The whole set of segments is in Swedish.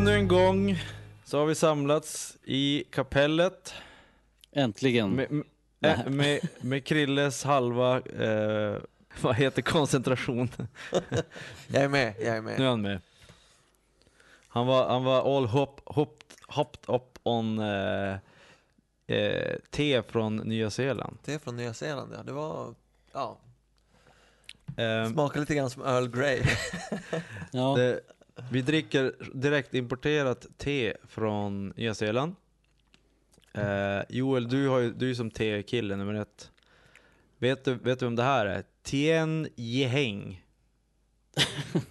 ännu en gång så har vi samlats i kapellet Äntligen. med, med, med, med Krilles halva, eh, vad heter koncentration? Jag är med, jag är med. Nu är han med. Han var, han var all hop, hop, hopped up on eh, eh, te från Nya Zeeland. Är från Nya Zeeland ja, det var, ja, Eh, smakar lite grann som Earl Grey. Ja. det, vi dricker direkt importerat te från Nya Zeeland. Eh, Joel, du, har ju, du är ju som te-kille nummer ett. Vet du, vet du om det här är? Tien Yeheng.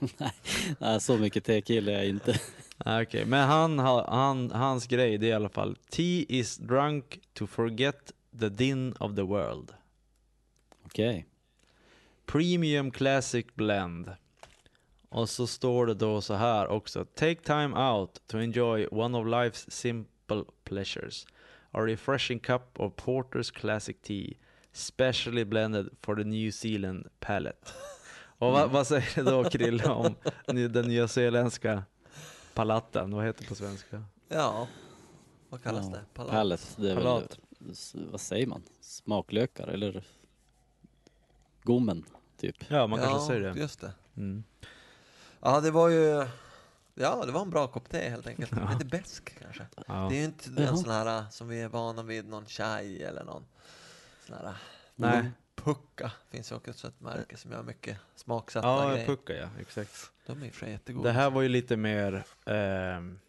Nej, så mycket tekille är jag inte. Okej, men han, han, hans grej det är i alla fall Tea is drunk to forget the din of the world. Okej. Premium Classic Blend. Och så står det då så här också. Take time out to enjoy one of life's simple pleasures. A refreshing cup of Porter's Classic Tea. Specially blended for the New Zealand palate. Och vad, vad säger du då Krille om den nyzeeländska palatten? Vad heter det på svenska? Ja, vad kallas Ja, det? Palat. Pallet, det är Palat. väl, vad säger man? Smaklökar eller gommen, typ. Ja, man ja, kanske säger det. just det. Mm. Ja, det var ju, ja det var en bra kopp te helt enkelt. Ja. Lite besk kanske. Ja. Det är ju inte Jaha. en sån här äh, som vi är vana vid, någon chai eller någon sån här äh, Nej. Pucka finns ju också ett märke som gör mycket smaksatta Ja, grejer. pucka ja, exakt. De är i för jättegoda. Det här var ju lite mer, ehm,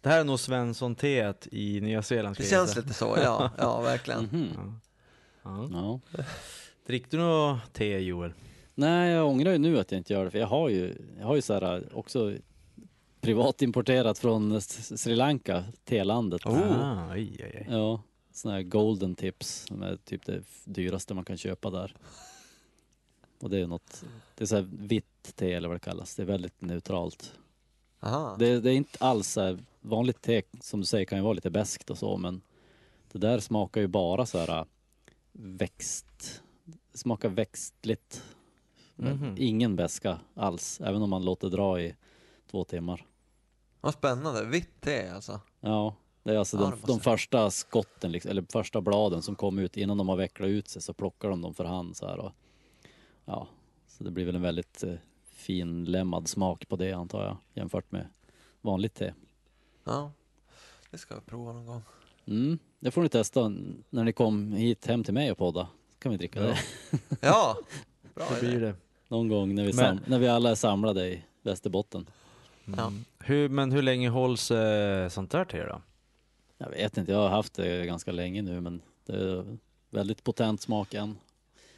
det här är nog Svensson-teet i Nya Zeeland. Det känns lite så, ja, ja verkligen. Mhm. Ja. Ja. Drick du något te Joel? Nej, jag ångrar ju nu att jag inte gör det, för jag har ju, jag har ju så här också privat importerat från Sri Lanka, telandet. Oh. Ah, aj, aj, aj. Ja, såna här golden tips som är typ det dyraste man kan köpa där. Och det är något, det är så här vitt te eller vad det kallas, det är väldigt neutralt. Aha. Det, det är inte alls så här, vanligt te som du säger kan ju vara lite beskt och så men det där smakar ju bara så här växt, det smakar växtligt. Men Mhm. Ingen beska alls, även om man låter dra i två timmar. Vad spännande, vitt te alltså. Ja, det är alltså Ja, de, de första skotten, liksom, eller första bladen som kom ut innan de har vecklat ut sig så plockar de dem för hand så här och, ja, så det blir väl en väldigt eh, finlämmad smak på det antar jag jämfört med vanligt te. Ja, det ska vi prova någon gång. Mm, det får ni testa när ni kom hit hem till mig och podda. Så kan vi dricka Ja. det Ja, bra Det blir det. Någon gång när vi, sam- när vi alla är samlade i Västerbotten. Ja. Mm. Hur, men hur länge hålls eh, sånt där te då? Jag vet inte, jag har haft det ganska länge nu men det är väldigt potent smak än.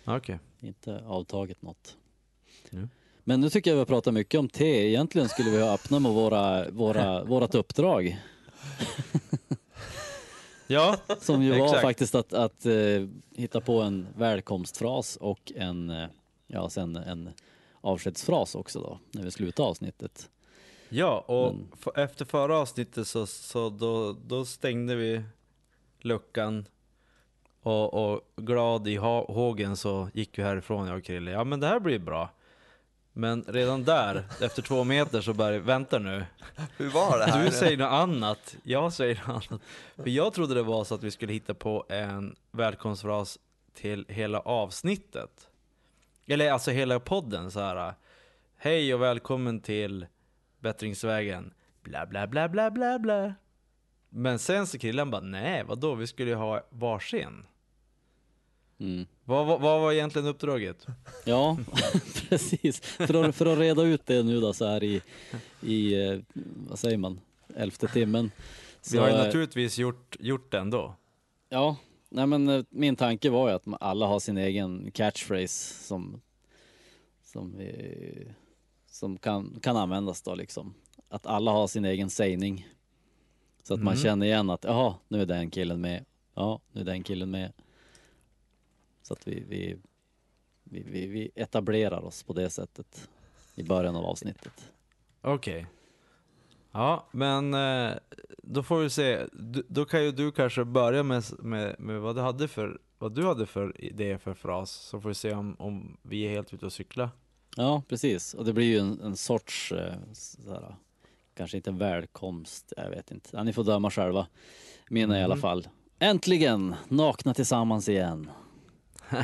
Okej. Inte avtaget något. Mm. Men nu tycker jag vi har pratat mycket om te. Egentligen skulle vi ha öppnat med våra, våra, vårat uppdrag. Ja, Som ju var Exakt. faktiskt att, att eh, hitta på en välkomstfras och en, eh, ja, sen en avskedsfras också då, när vi slutar avsnittet. ja och Men- efter förra avsnittet så, så då, då stängde vi luckan och, och glad i hågen så gick vi härifrån jag och Krille. Ja men det här blir bra. Men redan där, efter två meter så började vänta nu. Hur var det här? Du säger något annat, jag säger något annat. För jag trodde det var så att vi skulle hitta på en välkomstfras till hela avsnittet. Eller alltså hela podden så här. Hej och välkommen till Bättringsvägen. Bla bla bla bla bla bla. Men sen så killen bara, nej vadå, vi skulle ju ha varsin. Mm. Vad, vad, vad var egentligen uppdraget? Ja, precis. För att, för att reda ut det nu då så här i, i eh, vad säger man, elfte timmen. Vi Så, har ju eh, naturligtvis gjort, gjort det ändå. Ja, nej men eh, min tanke var ju att alla har sin egen catchphrase som, som, vi, som kan, kan användas då liksom. Att alla har sin egen sägning. Så att man Mm. känner igen att, jaha, nu är den killen med. Ja, nu är den killen med. Så att vi, vi, vi, vi, vi etablerar oss på det sättet i början av avsnittet. Okej. Ja, men eh, då får vi se. Då kan ju du kanske börja med, med, med vad, du hade för, vad du hade för idé för fras, så får vi se om, om vi är helt ute och cykla. Ja, precis. Och det blir ju en, en sorts eh, sådär, kanske inte välkomst, jag vet inte. Ja, ni får döma själva. Mina i alla Mhm. fall. Äntligen nakna tillsammans igen.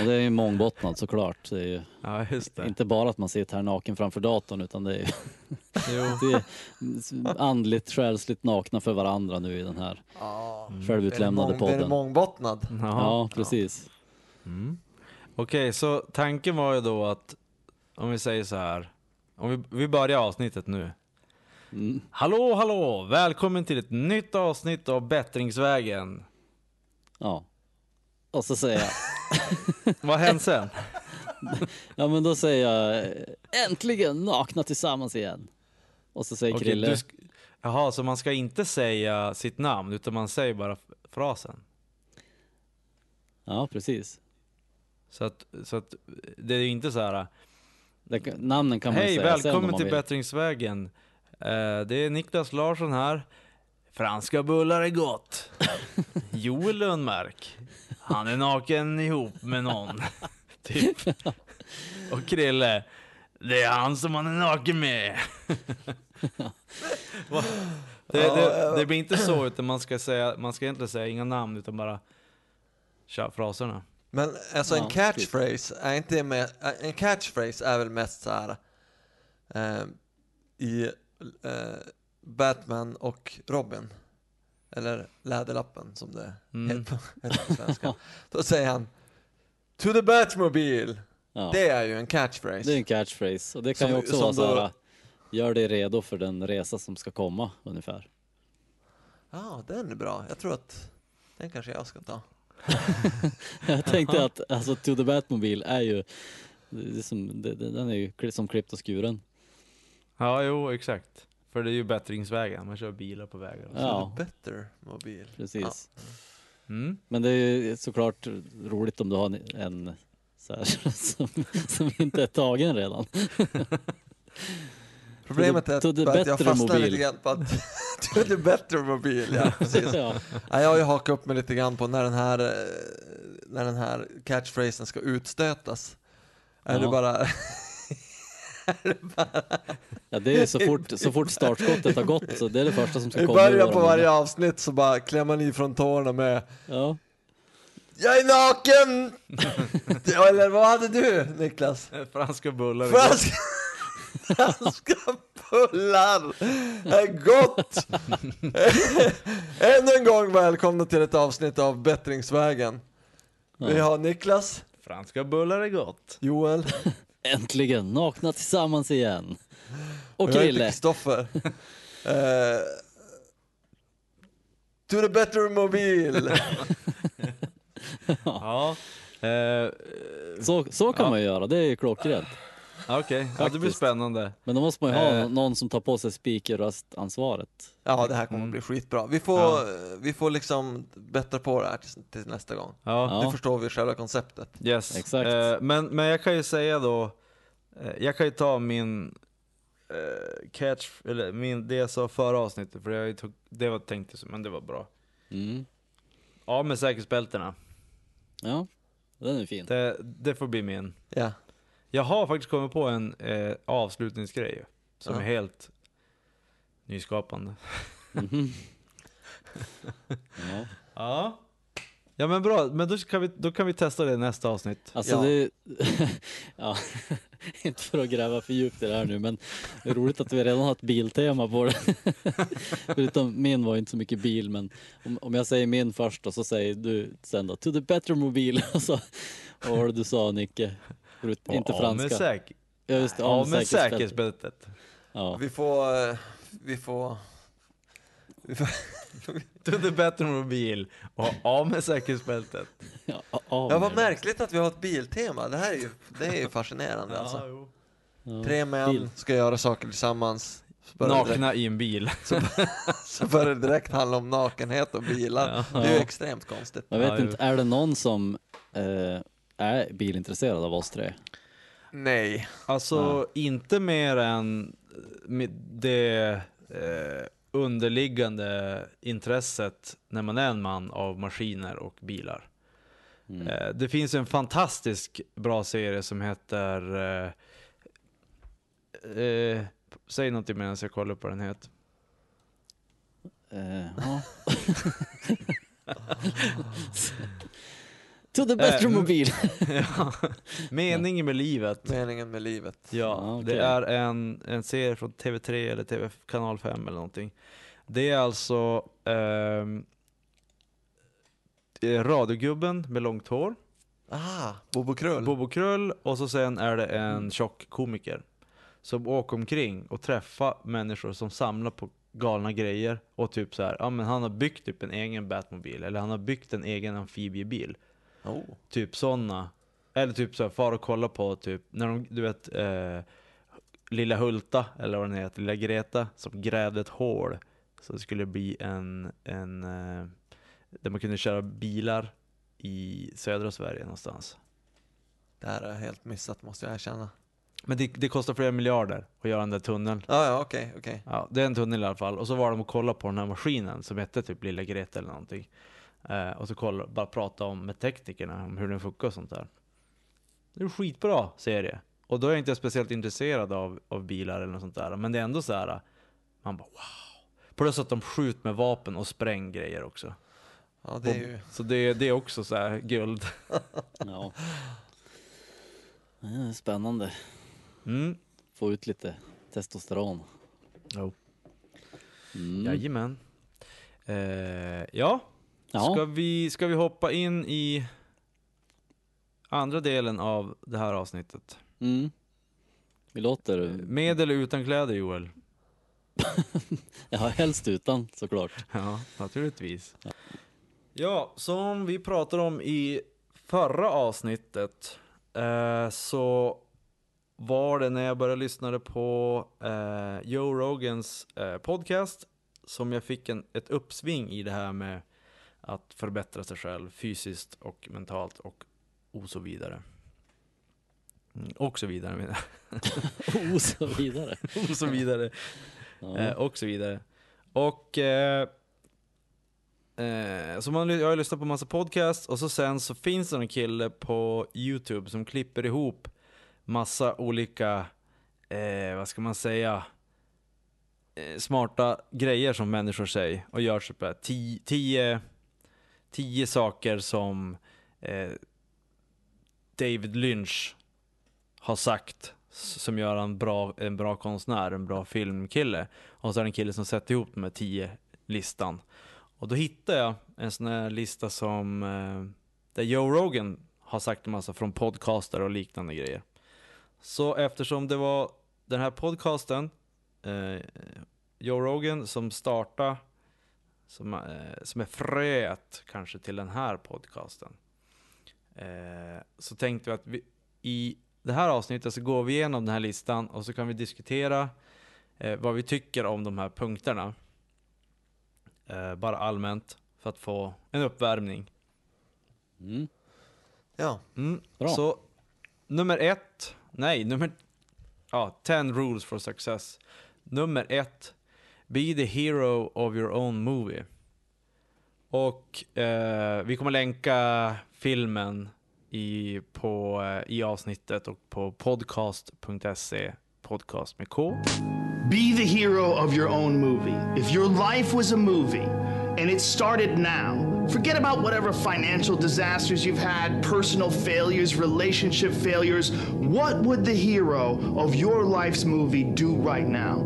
Och det är ju mångbottnad såklart. Det är ju Ja, just det. inte bara att man sitter här naken framför datorn utan det är ju Jo. det är andligt, själsligt nakna för varandra nu i den här Ja. självutlämnade är det, mång, är det podden. mångbottnad? Ja. Ja, precis. Mm. Okej, så tanken var ju då att, om vi säger så här, om vi, vi börjar avsnittet nu. Mm. Hallå, hallå! Välkommen till ett nytt avsnitt av Bättringsvägen. Ja. Och så säger jag, Vad händer sen? ja men då säger jag äntligen nakna tillsammans igen. Och så säger Okej, Krille, du sk- Jaha, så man ska inte säga sitt namn, utan man säger bara f- frasen? ja precis. Så att, så att det är ju inte så här. Det, kan- namnen kan man ju Hej, säga sen om välkommen man till vill. Bättringsvägen. Eh, det är Niklas Larsson här. Franska bullar är gott. Joel Lundmark. Han är naken ihop med någon. typ. Och Krille. Det är han som han är naken med. Det, det, det blir inte så, utan man ska, säga, man ska egentligen säga inga namn, utan bara köra fraserna. Men alltså en Ja, catchphrase är inte med, en catchphrase är väl mest så här eh, i eh, Batman och Robin. Eller Läderlappen som det Mm. heter på- heter på svenska. Då säger han To the Batmobile! Ja. Det är ju en catchphrase. Det är en catchphrase och det kan Som- ju också vara så då- här, gör dig redo för den resa som ska komma ungefär. Ja, den är bra. Jag tror att den kanske jag ska ta. Jag tänkte att alltså To the Batmobile är ju, det är som, det, den är ju som klippt och skuren. Ja, jo, exakt. För det är ju bättringsvägen, man kör bilar på vägar. Ja. Better mobil. Precis. Mm. Men det är ju såklart roligt om du har en, så här, som, som inte är tagen redan. Problemet är att, bara att jag fastnar mobil. lite grann på att To the better mobil, ja precis. ja. Ja, jag har ju hakat upp mig lite grann på när den här, eh, när den här catchphrasen ska utstötas. Är Ja. det bara, ja, det är så fort, så fort startskottet har gått så det är det första som ska i komma. ur början på varje avsnitt så bara klämmer man i från tårna med Ja. Jag är naken! eller vad hade du Niklas? Franska bullar Franska, franska bullar är gott! Ännu en gång välkomna till ett avsnitt av Bättringsvägen. Vi har Niklas. Franska bullar är gott. Joel Äntligen nakna tillsammans igen. Och jag heter Krille. Kristoffer. Eh, to the better mobil. Ja. Eh, Så, så kan Ja. man ju göra, det är ju klockrent. Okej, ja, det blir Faktiskt. spännande. Men då måste man ju ha Eh. någon som tar på sig speakerröstansvaret. Ja, det här kommer Mm. att bli skitbra. Vi får, Ja. vi får liksom bättra på det här till, till nästa gång. Ja, Ja. Nu förstår vi själva konceptet. yes. Exakt. Eh, men, men jag kan ju säga då, eh, jag kan ju ta min eh, catch, eller min, det jag sa förra avsnittet, för jag tog, det var tänkt så, men det var bra. Mm. Ja, med säkerhetsbältena. Ja, den är fin. Det, det får bli min. Ja. Jag har faktiskt kommit på en eh, avslutningsgrej som Ja. är helt nyskapande. Mhm. ja. Ja. Ja men bra, men då kan vi, då kan vi testa det i nästa avsnitt. Alltså Ja. det, ja, inte för att gräva för djupt i det här nu men det är roligt att vi redan har ett biltema på det. Förutom min var inte så mycket bil men om, om jag säger min först och så säger du sen då to the better mobil och så vad var det du sa Nicke? Inte Ja, franska. säk- Ja just det, ja, säkerhetsbältet. Ja. Vi får, eh, vi får, vi får To the mobil och av med säkerhetsbältet. Ja, ja, Ja, vad men- märkligt att vi har ett biltema. Det här är ju, det är ju fascinerande alltså. jo. ja. Tre män Bil. ska göra saker tillsammans. Nakna i en bil. så börjar det direkt handla om nakenhet och bilar. Ja. Det är ju Ja. extremt konstigt. Jag vet Ja, inte, är det någon som eh, är bilintresserad av oss tre? Nej. Alltså inte mer än med det eh, underliggande intresset när man är en man av maskiner och bilar. Mm. Eh, det finns en fantastisk bra serie som heter eh, eh, Säg någonting medan jag kollar på vad den heter. Eh, ja. to the bedroom Eh, mobil. ja. Meningen med livet. Meningen med livet. Ja, okej. det är en, en serie från TV3 eller TV, kanal 5 eller någonting. Det är alltså är radiogubben med långt hår, Ah, Bobo Krull. Bobo Krull och så sen är det en tjock komiker som åker omkring och träffar människor som samlar på galna grejer och typ så här, ja men han har byggt typ en egen Batmobil eller han har byggt en egen amfibiebil. Oh. Typ sådana. Eller typ så här, far och kolla på typ, när de, du vet, eh, Lilla Hulta, eller vad den heter, Lilla Greta, som grävde ett hål. Så det skulle bli en, en eh, där man kunde köra bilar i södra Sverige någonstans. Det här har jag helt missat måste jag erkänna. Men det, det kostar flera miljarder att göra den där tunneln. Ja, ja, okej, okej. Ja, det är en tunnel i alla fall. Och så var de och kollade på den här maskinen som hette typ Lilla Greta eller någonting. Eh, och så kolla, bara prata om med teknikerna om hur den funkar och sånt där. Det är en skitbra serie. Och då är jag inte speciellt intresserad av, av bilar eller något sånt där. Men det är ändå så här. man bara wow. Plus att de skjuter med vapen och spräng grejer också. Ja, det är ju... Så det, det är också så här guld. ja. Spännande. Mm. Få ut lite testosteron. Jo. Mm. Jajamän. Eh, ja, Ja. Ska, vi, ska vi hoppa in i andra delen av det här avsnittet? Mm. Vi låter... Med eller utan kläder Joel? Ja, helst utan såklart. Ja, naturligtvis. Ja, som vi pratade om i förra avsnittet eh, så var det när jag började lyssna på eh, Joe Rogans eh, podcast som jag fick en, ett uppsving i det här med att förbättra sig själv fysiskt och mentalt och och så vidare. Mm, och så vidare menar Och så vidare. jag. Och så vidare. Ja. Eh, och så vidare. Och eh, eh, så man, jag har lyssnat på massa podcast och så sen så finns det en kille på Youtube som klipper ihop massa olika, eh, vad ska man säga, smarta grejer som människor säger och gör typ här ti- tio, saker som eh, David Lynch har sagt som gör en bra, en bra konstnär, en bra filmkille. Och så är det en kille som sätter ihop de här tio listan. Och då hittade jag en sån här lista som eh, där Joe Rogan har sagt en massa från podcaster och liknande grejer. Så eftersom det var den här podcasten, eh, Joe Rogan som startade, som, eh, som är fröet kanske till den här podcasten. Eh, så tänkte vi att vi, i det här avsnittet så går vi igenom den här listan och så kan vi diskutera eh, vad vi tycker om de här punkterna. Eh, bara allmänt för att få en uppvärmning. Mm. Ja, Mm. Bra. Så nummer ett, nej, nummer, ja, 10 rules for success. Nummer ett, be the hero of your own movie. Och eh, vi kommer länka filmen i, på, eh, i avsnittet och på podcast.se, podcast med K. Be the hero of your own movie. If your life was a movie and it started now, forget about whatever financial disasters you've had, personal failures, relationship failures. What would the hero of your life's movie do right now?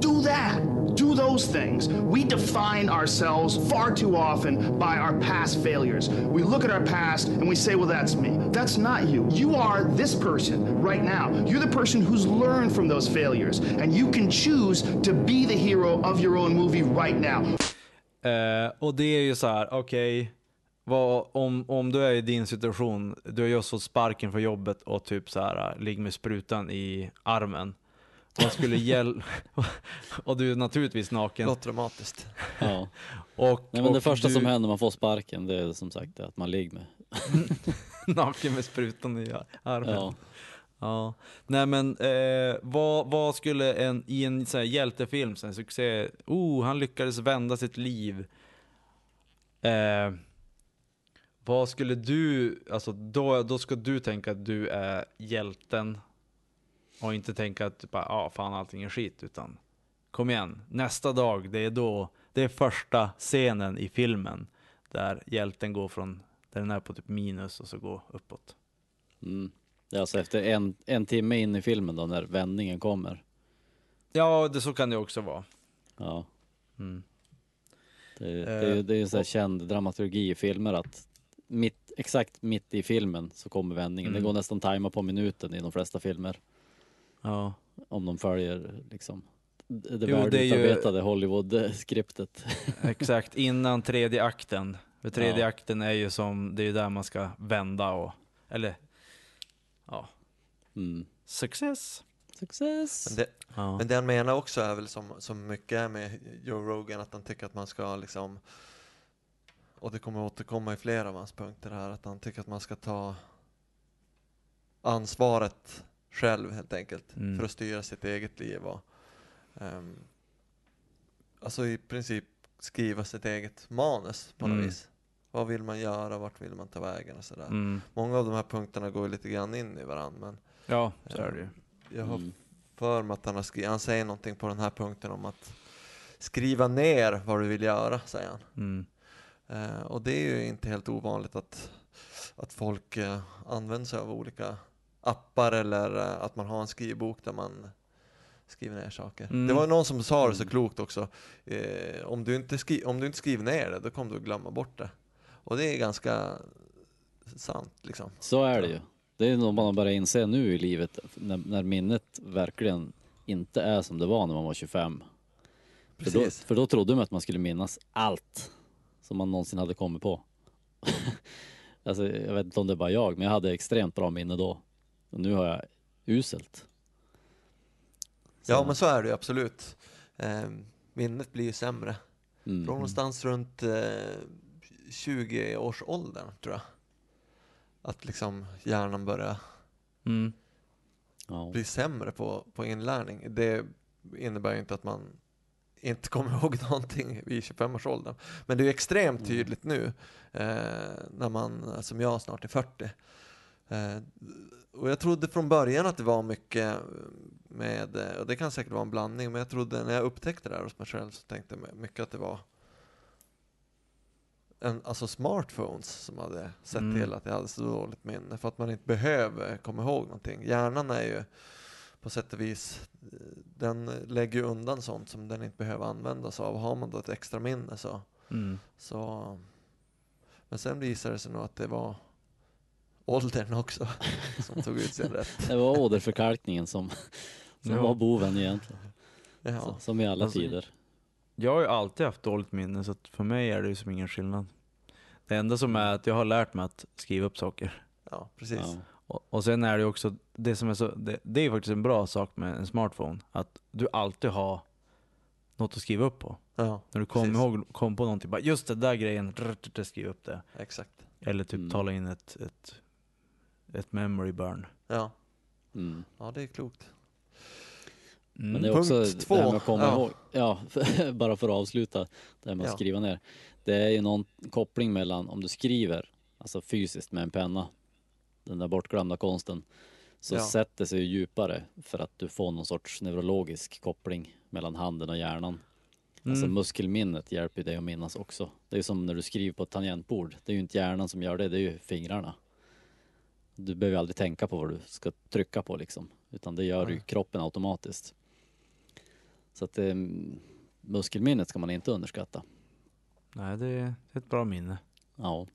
Do that. Do those things. We define ourselves far too often by our past failures. We look at our past and we say, well, that's me. That's not you. You are this person right now. You're the person who's learned from those failures. And you can choose to be the hero of your own movie right now. Eh, och det är ju så här, okej, vad- om, om du är i din situation, du har just fått sparken från jobbet och typ så här, ligger med sprutan i armen. Vad skulle hjälpa, och du är naturligtvis naken. låter dramatiskt. Ja. Och, Nej, men det och första du, som händer när man får sparken, det är som sagt att man ligger med. naken med sprutan i armen. Ja. Ja. Nej men, eh, vad, vad skulle en, i en så här hjältefilm, så här, succé, oh, han lyckades vända sitt liv. Eh, vad skulle du, alltså då, då ska du tänka att du är hjälten. Och inte tänka att typ, ah, fan allting är skit, utan kom igen, nästa dag, det är då, det är första scenen i filmen där hjälten går från, där den är på typ minus och så går uppåt. Mm. Alltså efter en, en timme in i filmen då, när vändningen kommer. Ja, det, så kan det också vara. Ja. Mm. Det, det, är ju- det är ju sån här känd dramaturgi i filmer att mitt, exakt mitt i filmen så kommer vändningen. Mm. Det går nästan tajma på minuten i de flesta filmer. Ja. Om de följer liksom det, Jo, är ju- välutarbetade Hollywood-skriptet. Exakt, innan tredje akten. För tredje Ja. akten är ju som, det är ju där man ska vända och, eller, ja, Mm. success. Success! Men det, Ja. men det han menar också är väl som, som mycket är med Joe Rogan, att han tycker att man ska liksom och det kommer återkomma i flera av hans punkter här, att han tycker att man ska ta ansvaret själv helt enkelt Mm. för att styra sitt eget liv och ehm, alltså i princip skriva sitt eget manus på något Mm. vis. Vad vill man göra, vart vill man ta vägen och sådär. Mm. Många av de här punkterna går lite grann in i varandra men Ja, så är det ju. jag har Mm. för mig att han, har skri- han säger någonting på den här punkten om att skriva ner vad du vill göra, säger han. Mm. Eh, och det är ju inte helt ovanligt att, att folk eh, använder sig av olika appar eller eh, att man har en skrivbok där man skriver ner saker. Mm. Det var någon som sa det så Mm. klokt också. Eh, om, du inte skri- om du inte skriver ner det, då kommer du glömma bort det. Och det är ganska sant liksom. Så är det ju. Det är nog man börjar inse nu i livet när, när minnet verkligen inte är som det var när man var 25. För då, Precis. för då trodde man att man skulle minnas allt som man någonsin hade kommit på. alltså, jag vet inte om det är bara jag, men jag hade extremt bra minne då. Och nu har jag uselt. Så, Ja men så är det ju absolut. Eh, minnet blir ju sämre. mm, Från någonstans runt eh, 20-årsåldern tror jag. Att liksom hjärnan börjar Mm. ja. bli sämre på, på inlärning. Det innebär ju inte att man inte kommer ihåg någonting vid 25-årsåldern. Men det är ju extremt Mm. tydligt nu eh, när man, som jag, snart är 40. Eh, och jag trodde från början att det var mycket med, eh, och det kan säkert vara en blandning, men jag trodde när jag upptäckte det här hos mig själv så tänkte jag mycket att det var en, alltså smartphones som hade sett Mm. till att jag hade så dåligt minne för att man inte behöver komma ihåg någonting. Hjärnan är ju på sätt och vis, eh, den lägger ju undan sånt som den inte behöver användas av. Har man då ett extra minne så, Mm. så men sen visade det sig nog att det var åldern också som tog ut sin rätt. Det var åderförkalkningen som, som Ja. var boven egentligen. Ja. Så, som i alla Alltså, tider. Jag har ju alltid haft dåligt minne, så att för mig är det ju som ingen skillnad. Det enda som är att jag har lärt mig att skriva upp saker. ja, precis. Ja. Och, och sen är det ju också, det som är så, det, det är ju faktiskt en bra sak med en smartphone, att du alltid har något att skriva upp på. Ja, När du kommer Precis. ihåg, kom på någonting, bara just det där grejen, skriv upp det. exakt. Eller typ Mm. tala in ett, ett, ett memory burn. Ja, Mm. ja det är klokt. Mm. Men det är Punkt också två. det här med att komma Ja. ihåg, ja, bara för att avsluta det här med att Ja. skriva ner. Det är ju någon koppling mellan om du skriver, alltså fysiskt med en penna, den där bortglömda konsten, så Ja. sätter sig ju djupare för att du får någon sorts neurologisk koppling mellan handen och hjärnan. Alltså Mm. muskelminnet hjälper dig att minnas också. Det är som när du skriver på ett tangentbord. Det är ju inte hjärnan som gör det, det är ju fingrarna. Du behöver aldrig tänka på vad du ska trycka på liksom. Utan det gör ju kroppen automatiskt. Så att eh, muskelminnet ska man inte underskatta. Nej, det är ett bra minne. Ja.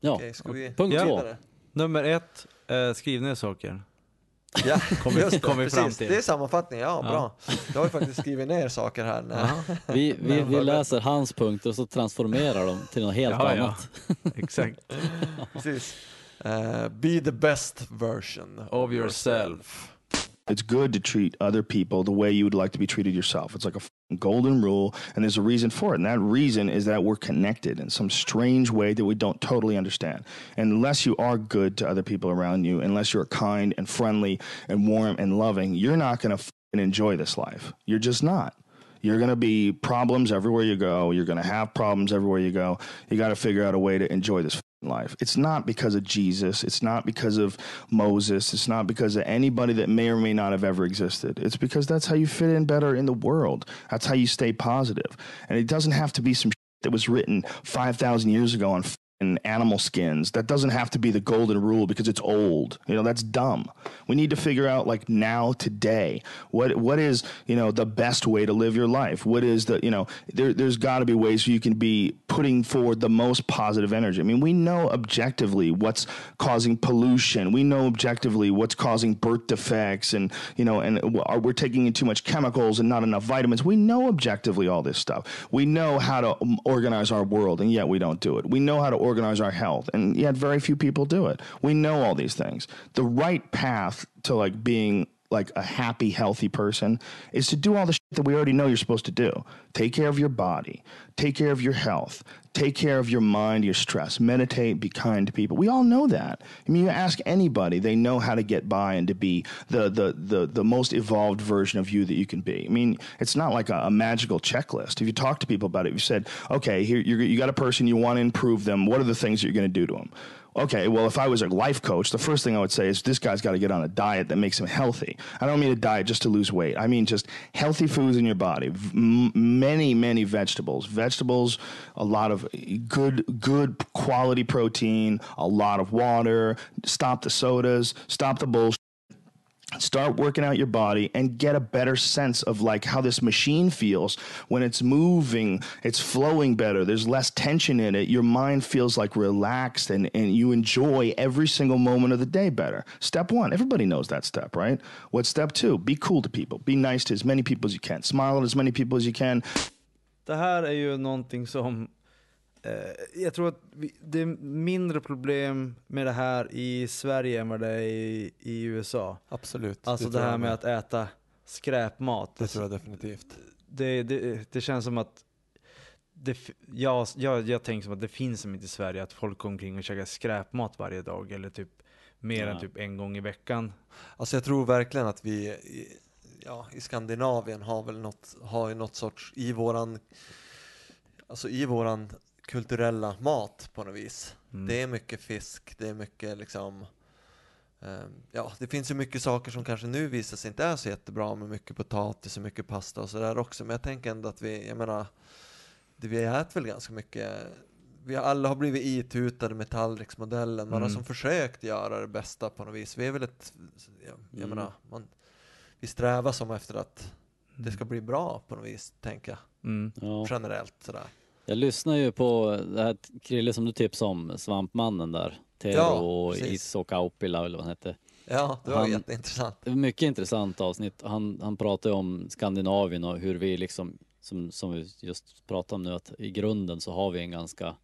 Ja, Okej, ska vi punkt två. Nummer ett, eh, skriv ner saker. Ja, Kom vi- just det, kom vi fram precis. till. Det är sammanfattning, ja, Ja. bra. Jag har ju faktiskt skrivit ner saker här. När, Vi, vi, vi vad- läser hans punkter och så transformerar de till något helt Ja, ja. annat. Exakt. Precis. Eh, be the best version Of yourself. It's good to treat other people the way you would like to be treated yourself. It's like a golden rule, and there's a reason for it. And that reason is that we're connected in some strange way that we don't totally understand. And unless you are good to other people around you, unless you're kind and friendly and warm and loving, you're not going to enjoy this life. You're just not. You're going to be problems everywhere you go. You're going to have problems everywhere you go. You got to figure out a way to enjoy this life. It's not because of Jesus. It's not because of Moses. It's not because of anybody that may or may not have ever existed. It's because that's how you fit in better in the world. That's how you stay positive. And it doesn't have to be some that was written 5,000 years ago on f***ing animal skins. That doesn't have to be the golden rule because it's old. You know, that's dumb. We need to figure out like now, today, what what is, you know, the best way to live your life? What is the, you know, there, there's got to be ways you can be putting forward the most positive energy. I mean, we know objectively what's causing pollution. We know objectively what's causing birth defects and, you know, and we're taking in too much chemicals and not enough vitamins. We know objectively all this stuff. We know how to um, organize our world and yet we don't do it. We know how to organize our health and yet very few people do it. We know all these things. The right path to like being like a happy, healthy person is to do all the shit that we already know you're supposed to do. Take care of your body, take care of your health, take care of your mind, your stress, meditate, be kind to people. We all know that. I mean, you ask anybody, they know how to get by and to be the the the, the most evolved version of you that you can be. I mean, it's not like a, a magical checklist. If you talk to people about it, you said, okay, here you got a person, you want to improve them. What are the things that you're going to do to them? Okay, well, if I was a life coach, the first thing I would say is this guy's got to get on a diet that makes him healthy. I don't mean a diet just to lose weight. I mean just healthy foods in your body. Many, many vegetables. Vegetables, a lot of good, good quality protein, a lot of water. Stop the sodas. Stop the bullshit start working out your body and get a better sense of like how this machine feels when it's moving it's flowing better there's less tension in it your mind feels like relaxed and, and you enjoy every single moment of the day better. Step one everybody knows that step right? What's step two? Be cool to people. Be nice to as many people as you can. Smile at as many people as you can. Det här är ju någonting som jag tror att vi, det är mindre problem med det här i Sverige än vad det är i, i USA. Absolut. Alltså det, tror här med att äta skräpmat. Det tror jag definitivt. det, det, det känns som att det, jag, jag, jag tänker som att det finns som inte i Sverige att folk går omkring och käkar skräpmat varje dag eller typ mer än Ja. typ en gång i veckan. Alltså jag tror verkligen att vi i, ja, i Skandinavien har väl något, har ju något sorts, i våran, alltså i våran kulturella mat på något vis. Mm. Det är mycket fisk, det är mycket liksom, ehm, ja det finns ju mycket saker som kanske nu visar sig inte är så jättebra med mycket potatis och mycket pasta och sådär också. Men jag tänker ändå att vi, jag menar, det, vi äter väl ganska mycket vi har alla har blivit itutade med tallriksmodellen, man har Mm. som försökt göra det bästa på något vis. Vi är väl ett, jag, jag Mm. menar, man, vi strävar som efter att det Mm. ska bli bra på något vis, tänker jag. Mm. Ja. Generellt sådär. Jag lyssnar ju på det här Krille som du tipsade om, Svampmannen där. Tero Ja, och precis. Iso Kauppila eller vad han hette. Ja, det var Han- jätteintressant. Det var mycket intressant avsnitt. Han, han pratade om Skandinavien och hur vi liksom, som, som vi just pratade om nu, att i grunden så har vi en ganska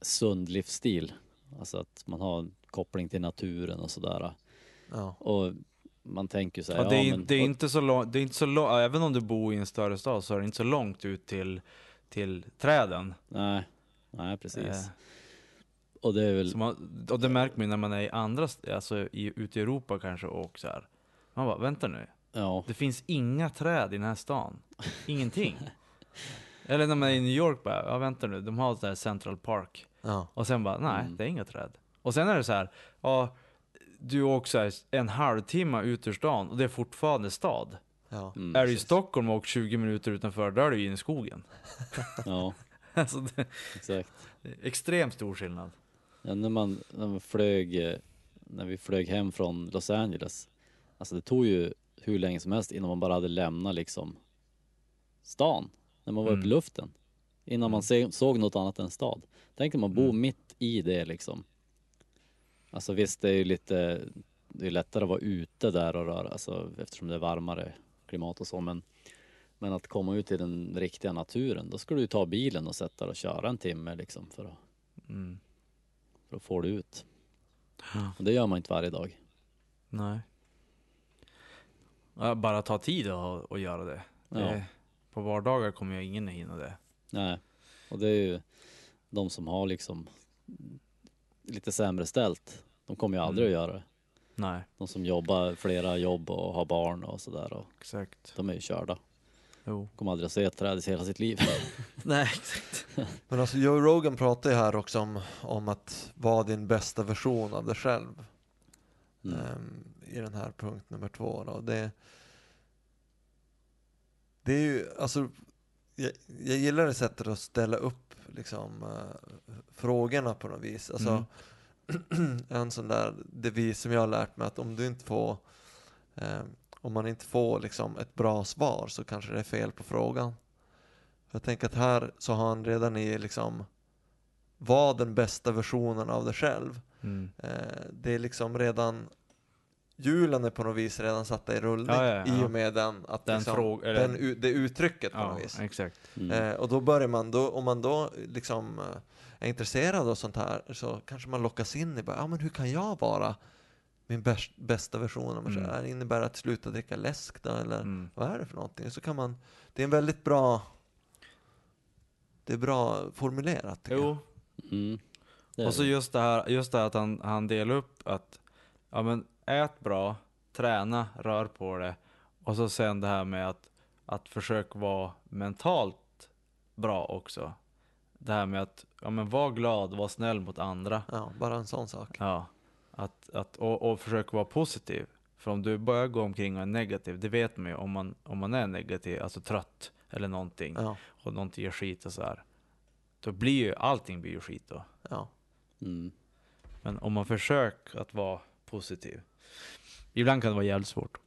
sund livsstil. Alltså att man har en koppling till naturen och sådär. Ja. Och man tänker så här, Ja, det, är, ja, men, det är inte så långt, det är inte så långt, även om du bor i en större stad så är det inte så långt ut till, till träden. Nej, nej precis. Eh, Och det är väl, så man, och det märker man ju när man är i andra, alltså i, ute i Europa kanske och så här. Man bara, vänta nu. ja, Det finns inga träd i den här stan. Ingenting. Eller när man är i New York bara, ja vänta nu, de har ett där Central Park. Ja. Och sen bara, nej Mm. det är inga träd. Och sen är det så här, ja, du åker så här en halvtimme ut ur stan och det är fortfarande stad. Ja. mm, är du i Stockholm och åker 20 minuter utanför, då är du ju inne i skogen. ja, alltså det exakt. är extremt stor skillnad. Ja, när, man, när man flög, eh, när vi flög hem från Los Angeles, alltså det tog ju hur länge som helst innan man bara hade lämnat liksom stan, när man var uppe i Mm. luften. Innan man se, såg något annat än stad. Tänk om man bor Mm. mitt i det liksom. Alltså visst, det är ju lite, det är lättare att vara ute där och röra, alltså eftersom det är varmare klimat och så, men men att komma ut i den riktiga naturen, då ska du ta bilen och sätta dig och köra en timme liksom för att Mm. för att få det ut. Ja. Och det gör man inte varje dag. Nej. Bara ta tid att, att göra det. Ja. det. På vardagar kommer jag ingen hinna det. Nej. Och det är ju de som har liksom lite sämre ställt. De kommer ju aldrig Mm. att göra det. Nej, De som jobbar flera jobb och har barn och sådär. Och exakt. de är ju körda. Jo. kommer aldrig att se ett träd i hela sitt liv. Nej, exakt. Men alltså Joe Rogan pratar ju här också om, om att vara din bästa version av dig själv. Mm. ehm, I den här punkt nummer två då. Det, det är ju, alltså jag, jag gillar det sättet att ställa upp liksom eh, frågorna på något vis. Alltså en sån där devis som jag har lärt mig att om du inte får eh, om man inte får liksom ett bra svar så kanske det är fel på frågan. Jag tänker att här så har han redan i liksom var den bästa versionen av dig själv. Mm. Eh, det är liksom redan hjulen är på något vis redan satta i rullning Ja, ja, ja. i och med den, att Den liksom, fråg- eller- den, det uttrycket på Ja, något vis. exakt. Mm. Eh, och då börjar man, då, om man då liksom eh, är intresserad av sånt här så kanske man lockas in i bara, ja men hur kan jag vara min bäst, bästa version av mig själv? Mm. Det innebär att sluta dricka läsk då, eller Mm. vad är det för någonting? Så kan man, det är en väldigt bra, det är bra formulerat Jo, Mm. Och så just det här, just det här att han, han delar upp att, ja men ät bra, träna, rör på det. Och så sen det här med att, att försöka vara mentalt bra också. Det här med att, ja men var glad, var snäll mot andra. Ja, bara en sån sak. Ja, att, att, och, och försöka vara positiv. För om du börjar gå omkring och är negativ, det vet man ju om man, om man är negativ, alltså trött eller någonting, Ja, och någonting gör skit och så här. Då blir ju, allting blir ju skit då. ja. Mm. Men om man försöker att vara positiv. Ibland kan det vara jävligt svårt.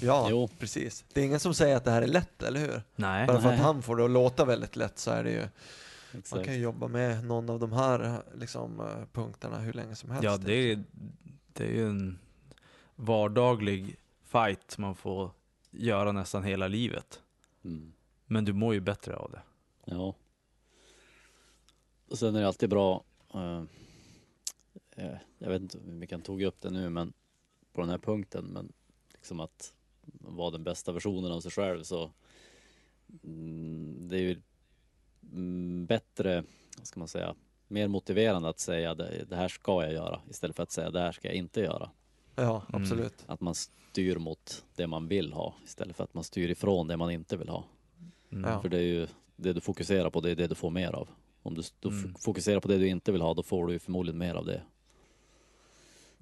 ja Jo. precis. Det är ingen som säger att det här är lätt, eller hur? Nej. Bara för att Nej. han får det att låta väldigt lätt så är det ju, man Exakt. kan ju jobba med någon av de här liksom, eh, punkterna hur länge som helst. Ja, det är, det är ju en vardaglig fight man får göra nästan hela livet. Mm. Men du mår ju bättre av det. Ja. Och sen är det alltid bra, eh, eh, jag vet inte hur mycket han tog upp det nu, men på den här punkten, men liksom att vara den bästa versionen av sig själv så mm, det är ju bättre, vad ska man säga, mer motiverande att säga det, det här ska jag göra istället för att säga det här ska jag inte göra. Ja, Mm. absolut. Att man styr mot det man vill ha istället för att man styr ifrån det man inte vill ha. Mm. Ja. För det är ju det du fokuserar på, det är det du får mer av. Om du, du Mm. fokuserar på det du inte vill ha, då får du ju förmodligen mer av det.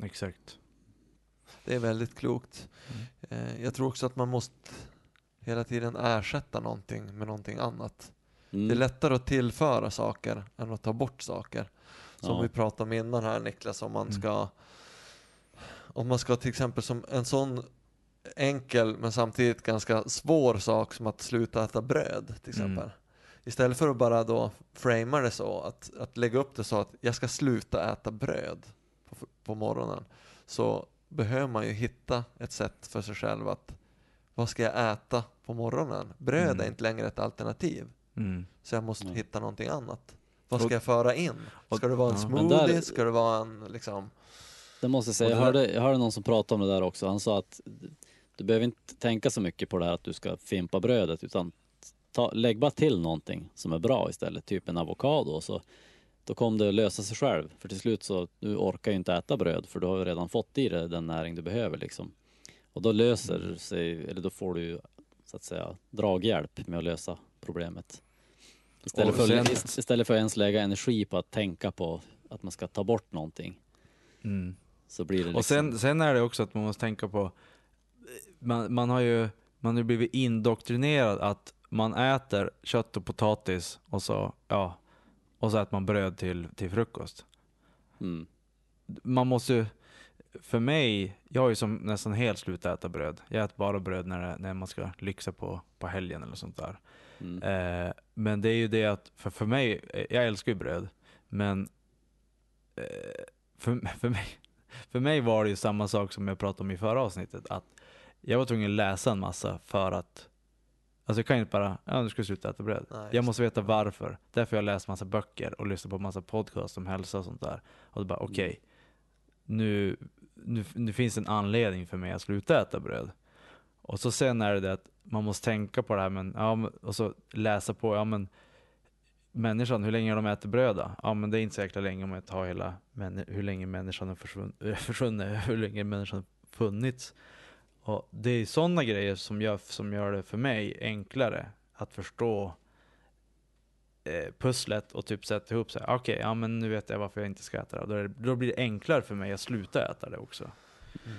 Exakt. Det är väldigt klokt. Mm. Eh, jag tror också att man måste hela tiden ersätta någonting med någonting annat. Mm. Det är lättare att tillföra saker än att ta bort saker. Som Ja. vi pratade om innan här Niklas, om man Mm. ska om man ska till exempel som en sån enkel men samtidigt ganska svår sak som att sluta äta bröd till exempel. Mm. Istället för att bara då framea det så, att, att lägga upp det så att jag ska sluta äta bröd på, på morgonen. Så behöver man ju hitta ett sätt för sig själv att vad ska jag äta på morgonen? Bröd Mm. är inte längre ett alternativ. Mm. Så jag måste Ja. hitta någonting annat. Vad Och- ska jag föra in? Ska det vara en ja. Smoothie? där- Ska det vara en liksom... Det måste jag säga, jag hörde, jag hörde någon som pratade om det där också. Han sa att du behöver inte tänka så mycket på det här att du ska fimpa brödet utan ta, lägg bara till någonting som är bra istället, typ en avokado och så då kommer det att lösa sig själv. För till slut så, du orkar ju inte äta bröd för du har ju redan fått i dig den näring du behöver liksom. Och då löser sig, eller då får du ju så att säga draghjälp med att lösa problemet. Istället för, sen- ist- istället för att ens lägga energi på att tänka på att man ska ta bort någonting Mm. så blir det liksom... Och sen, sen är det också att man måste tänka på, man, man har ju man har blivit indoktrinerad att man äter kött och potatis och så, ja, och så äter man bröd till, till frukost. Mm. Man måste ju, för mig, jag har ju som nästan helt slutat äta bröd. Jag äter bara bröd när, när man ska lyxa på, på helgen eller sånt där. Mm. Eh, men det är ju det att, för, för mig, eh, jag älskar ju bröd, men eh, för, för, mig, för mig var det ju samma sak som jag pratade om i förra avsnittet, att jag var tvungen att läsa en massa för att Alltså jag kan inte bara, ja nu ska jag sluta äta bröd. Nej, jag måste veta varför. Därför har jag läst massa böcker och lyssnat på massa podcasts om hälsa och sånt där. Och då bara okej, Mm. nu, nu, nu finns en anledning för mig att sluta äta bröd. Och så sen är det det att man måste tänka på det här, men, ja, men- och så läsa på, ja men människan, hur länge har de ätit bröd då? Ja men det är inte så jäkla länge om jag tar hela, hur länge människan har försvunnit, försvunnit, hur länge människan har funnits. Och det är sådana grejer som gör, som gör det för mig enklare att förstå eh, pusslet och typ sätta ihop sig. Okej, ja men nu vet jag varför jag inte ska äta det. Då, det. då blir det enklare för mig att sluta äta det också.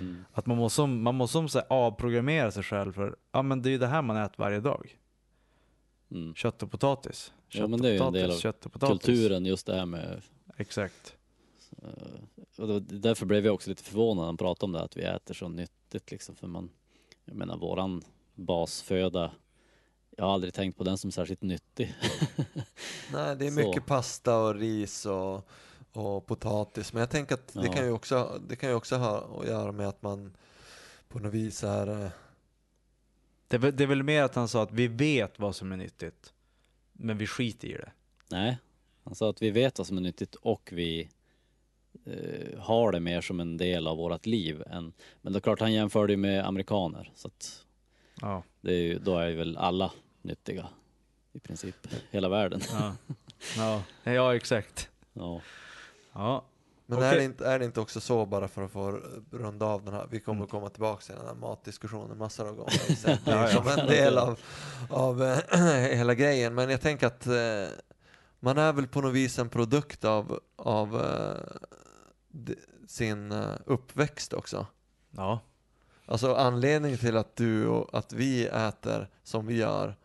Mm. Att man måste, man måste så här avprogrammera sig själv för, ja men det är ju det här man äter varje dag. Mm. Kött och potatis. Kött Ja, men det är ju en del av. Kulturen, just det här med Exakt. Och därför blev jag också lite förvånad när han pratade om det, att vi äter så nyttigt liksom. För man, jag menar våran basföda, jag har aldrig tänkt på den som särskilt nyttig. Nej, det är Så. mycket pasta och ris och, och potatis. Men jag tänker att det Ja. kan ju också, det kan ju också ha att göra med att man på något vis är... eh, Det är, väl- det är väl mer att han sa att vi vet vad som är nyttigt. Men vi skiter i det. Nej, han sa att vi vet vad som är nyttigt och vi eh, har det mer som en del av vårt liv. Än, men det är klart, han jämförde ju med amerikaner. Så att Ja. det är ju, då är ju väl alla nyttiga i princip, hela världen. Ja, ja. ja exakt. Ja, Men Okej. är, det inte, är det inte också så, bara för att få runda av den här, vi kommer komma tillbaka till den här matdiskussionen massor av gånger. Det är Ja, ja. som en del av, av eh, hela grejen. Men jag tänker att eh, man är väl på något vis en produkt av, av eh, d- sin uppväxt också. Ja. Alltså anledningen till att du och att vi äter som vi gör,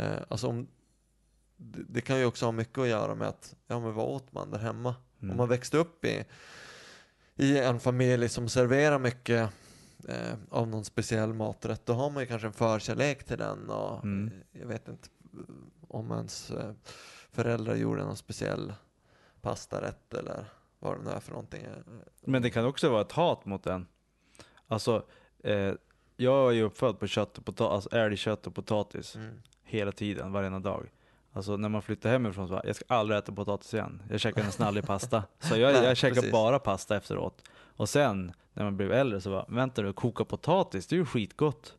eh, alltså om, det, det kan ju också ha mycket att göra med att, ja men vad åt man där hemma? Mm. Om man växte upp i, i en familj som serverar mycket eh, av någon speciell maträtt, då har man ju kanske en förkärlek till den och Mm. jag vet inte om ens eh, föräldrar gjorde någon speciell pastarätt eller vad det nu är för någonting. Eh, Men det kan också vara ett hat mot den. Alltså, eh, jag är ju uppfödd på kött och potatis, alltså älgkött och potatis Mm. Hela tiden, varenda dag. Alltså när man flyttar hemifrån så bara, jag ska aldrig äta potatis igen. Jag käkar nästan aldrig pasta. Så jag, Nej, jag käkar precis. bara pasta efteråt. Och sen, när man blev äldre så bara, vänta nu, koka potatis, det är ju skitgott.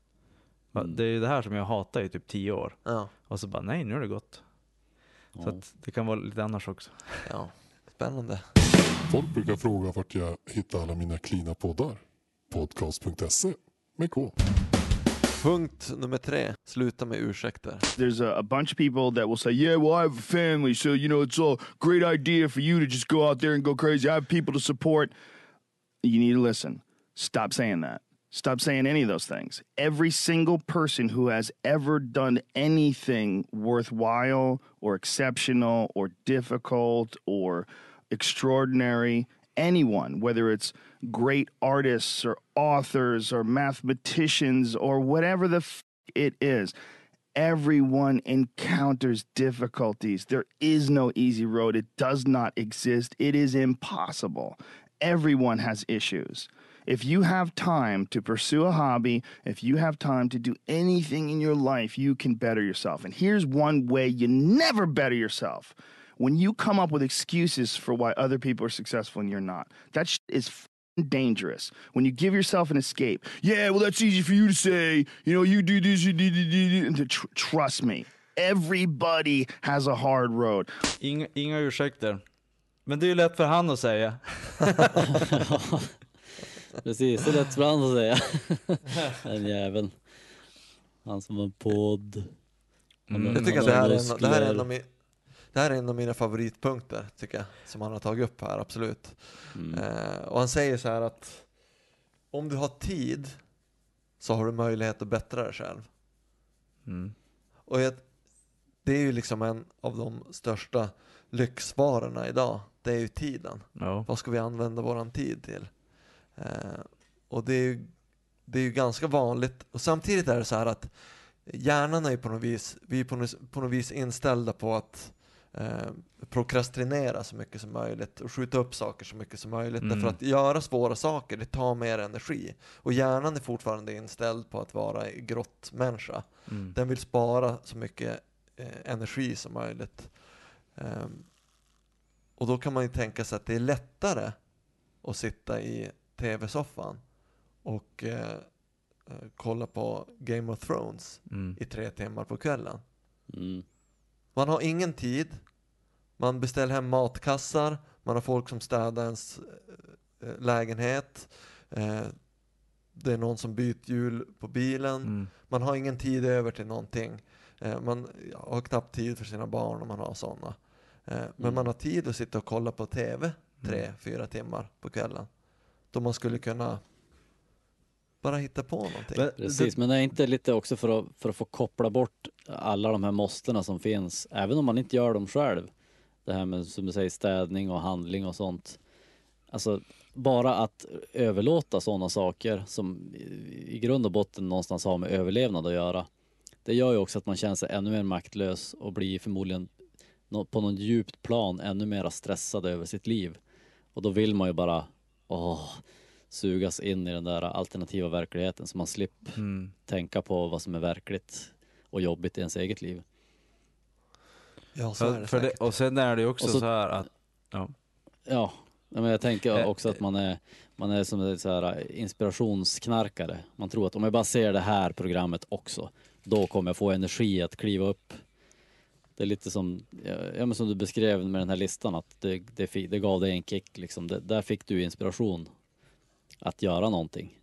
Mm. Det är ju det här som jag hatar i typ tio år. Ja, Och så bara, nej nu är det gott. Så ja. att det kan vara lite annars också. ja, spännande. Folk brukar fråga vart jag hittar alla mina klina poddar. Podcast.se med K. Punkt nummer tre, sluta med ursäkter. there's a, a bunch of people that will say, "Yeah, well, I have a family, so you know it's a great idea for you to just go out there and go crazy. I have people to support." You need to listen. Stop saying that. Stop saying any of those things. Every single person who has ever done anything worthwhile or exceptional or difficult or extraordinary, anyone, whether it's great artists or authors or mathematicians or whatever the f- it is, everyone encounters difficulties. There is no easy road. It does not exist. It is impossible. Everyone has issues. If you have time to pursue a hobby, if you have time to do anything in your life, you can better yourself. And here's one way you never better yourself when you come up with excuses for why other people are successful and you're not. That shit is f***ing dangerous. When you give yourself an escape, yeah, well, that's easy for you to say. You know, you do this, you do, do, do, do. And to tr- trust me, everybody has a hard road. Inga, inga ursäkter. Men det är ju lätt för han att säga. Precis, det är lätt för han att säga. Den jäveln. Han som har en podd. Mm. Jag tycker att det här, är en, det, här är en av mi, det här är en av mina favoritpunkter, tycker jag, som han har tagit upp här, absolut. Mm. Eh, och han säger så här att om du har tid så har du möjlighet att bättra dig själv. Mm. Och jag, det är ju liksom en av de största lyxvarorna idag, det är ju tiden. Ja. Vad ska vi använda våran tid till? Eh, och det är, ju, det är ju ganska vanligt. Och samtidigt är det så här att hjärnan är ju på något vis, vi är på något, på något vis inställda på att eh, prokrastinera så mycket som möjligt och skjuta upp saker så mycket som möjligt. Mm. Därför att göra svåra saker, det tar mer energi. Och hjärnan är fortfarande inställd på att vara en grottmänniska. Mm. Den vill spara så mycket eh, energi som möjligt. Ehm, och då kan man ju tänka sig att det är lättare att sitta i tv-soffan och eh, eh, kolla på Game of Thrones Mm. i tre timmar på kvällen. Mm. Man har ingen tid, man beställer hem matkassar, man har folk som städar ens eh, lägenhet. Eh, det är någon som byter hjul på bilen. Mm. Man har ingen tid över till någonting. Eh, man har knappt tid för sina barn om man har sådana. Eh, men Mm. man har tid att sitta och kolla på TV tre, Mm. fyra timmar på kvällen. Då man skulle kunna bara hitta på någonting. Men Precis, men det är inte lite också för att, för att få koppla bort alla de här måstena som finns, även om man inte gör dem själv. Det här med, som du säger, städning och handling och sånt. Alltså, bara att överlåta sådana saker som i grund och botten någonstans har med överlevnad att göra. Det gör ju också att man känner sig ännu mer maktlös och blir förmodligen på något djupt plan ännu mer stressad över sitt liv. Och då vill man ju bara, åh, sugas in i den där alternativa verkligheten så man slipper Mm. tänka på vad som är verkligt och jobbigt i ens eget liv. ja, så är För, det för det, säkert. och sen är det ju också så- så, här att, ja. Ja, men jag tänker Eh, också att man är, man är som en så här inspirationsknarkare. Man tror att om jag bara ser det här programmet också, då kommer jag få energi att kliva upp. Det är lite som, ja, men som du beskrev med den här listan, att det, det, det gav dig en kick. Liksom. Det, där fick du inspiration att göra någonting.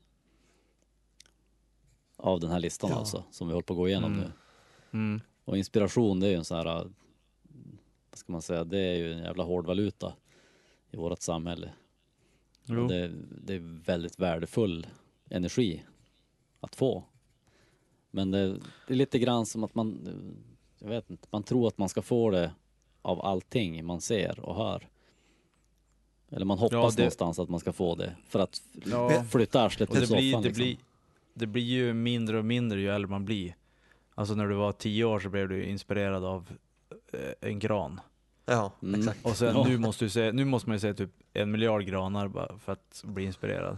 Av den här listan Ja. alltså, som vi håller på att gå igenom Mm. nu. Mm. Och inspiration det är ju en sån här, vad ska man säga, det är ju en jävla hård valuta i vårt samhälle. Det, det är väldigt värdefull energi att få. Men det, det är lite grann som att man, jag vet inte, man tror att man ska få det av allting man ser och hör. Eller man hoppas Ja, det- någonstans att man ska få det för att Ja. flytta arslet till det soffan. blir, det, liksom. blir, det blir ju mindre och mindre ju äldre man blir. Alltså när du var tio år så blev du inspirerad av eh, en gran. Ja, Mm. exakt. Och sen Ja. nu, måste du se, nu måste man ju säga typ en miljard granar bara för att bli inspirerad.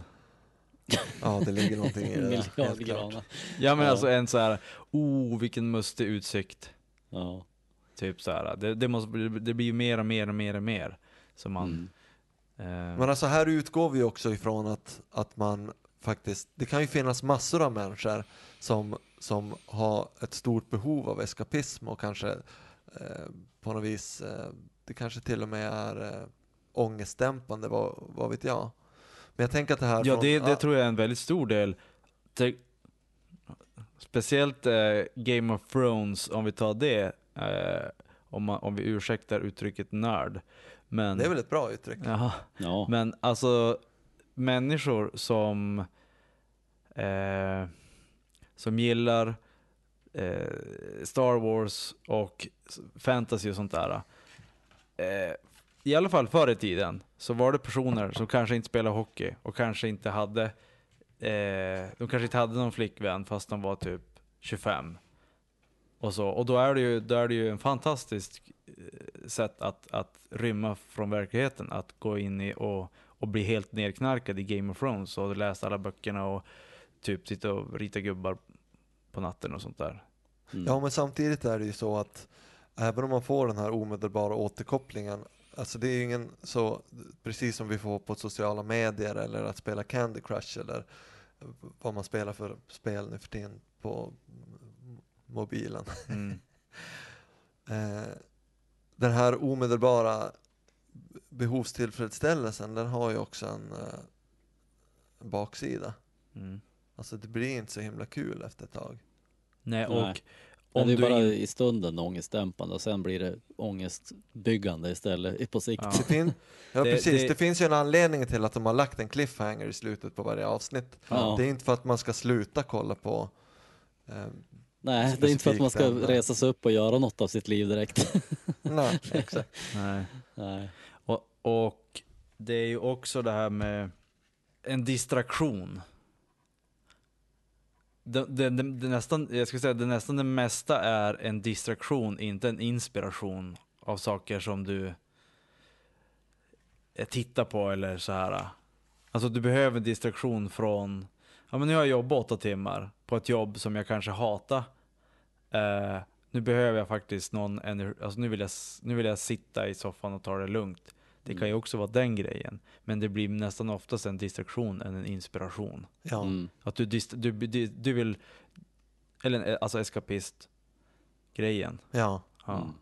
Ja, det ligger någonting i det. Miljard granar. Ja men Ja. alltså en så här, oh vilken mustig utsikt. Ja. Typ så här. Det, det, måste, det blir ju mer och mer och mer och mer. Som man... Mm. Eh, Men alltså här utgår vi också ifrån att, att man faktiskt, det kan ju finnas massor av människor som, som har ett stort behov av eskapism och kanske eh, på något vis, eh, det kanske till och med är eh, ångestdämpande, vad, vad vet jag. Men jag tänker att det här Ja, från- det, det ah, tror jag är en väldigt stor del. Te- speciellt eh, Game of Thrones, om vi tar det, eh, om, man, om vi ursäktar uttrycket nörd. Men, det är väl ett bra uttryck? Jaha. Ja. Men alltså, människor som, eh, som gillar eh, Star Wars och fantasy och sånt där. Eh, I alla fall förr i tiden så var det personer som kanske inte spelade hockey och kanske inte hade, eh, de kanske inte hade någon flickvän fast de var typ 25. Och, så, och då är det ju, då är det ju en fantastisk eh, sätt att, att rymma från verkligheten, att gå in i och, och bli helt nedknarkad i Game of Thrones och läsa alla böckerna och typ sitta och rita gubbar på natten och sånt där. Mm. Ja, men samtidigt är det ju så att även om man får den här omedelbara återkopplingen, alltså det är ju ingen så, precis som vi får på sociala medier eller att spela Candy Crush eller vad man spelar för spel nu för tiden på mobilen. Mm. Eh, den här omedelbara behovstillfredsställelsen, den har ju också en, eh, baksida. Mm. Alltså det blir inte så himla kul efter ett tag. Nej, Nej. och Men om det är bara in- i stunden ångestdämpande och sen blir det ångestbyggande istället på sikt. Ja. Det, fin- ja, Det- precis. det- Det... finns ju en anledning till att de har lagt en cliffhanger i slutet på varje avsnitt. Ja. Det är inte för att man ska sluta kolla på eh, Nej, det är inte för att man ska ämne. resa sig upp och göra något av sitt liv direkt. Nej, exakt. Nej. Nej. Och, och det är ju också det här med en distraktion. Det, det, det, det nästan, jag skulle säga det nästan det mesta är en distraktion, inte en inspiration av saker som du eh, tittar på eller så här. Alltså du behöver en distraktion från, ja men nu har jag jobbat åtta timmar på ett jobb som jag kanske hatar. Eh, nu behöver jag faktiskt någon energi, alltså nu vill, jag, nu vill jag sitta i soffan och ta det lugnt. Det kan ju också vara den grejen. Men det blir nästan oftast en distraktion än en inspiration. Ja. Mm. Att du, dist, du, du, du vill, eller en- alltså escapist grejen. ja. Ja. Mm.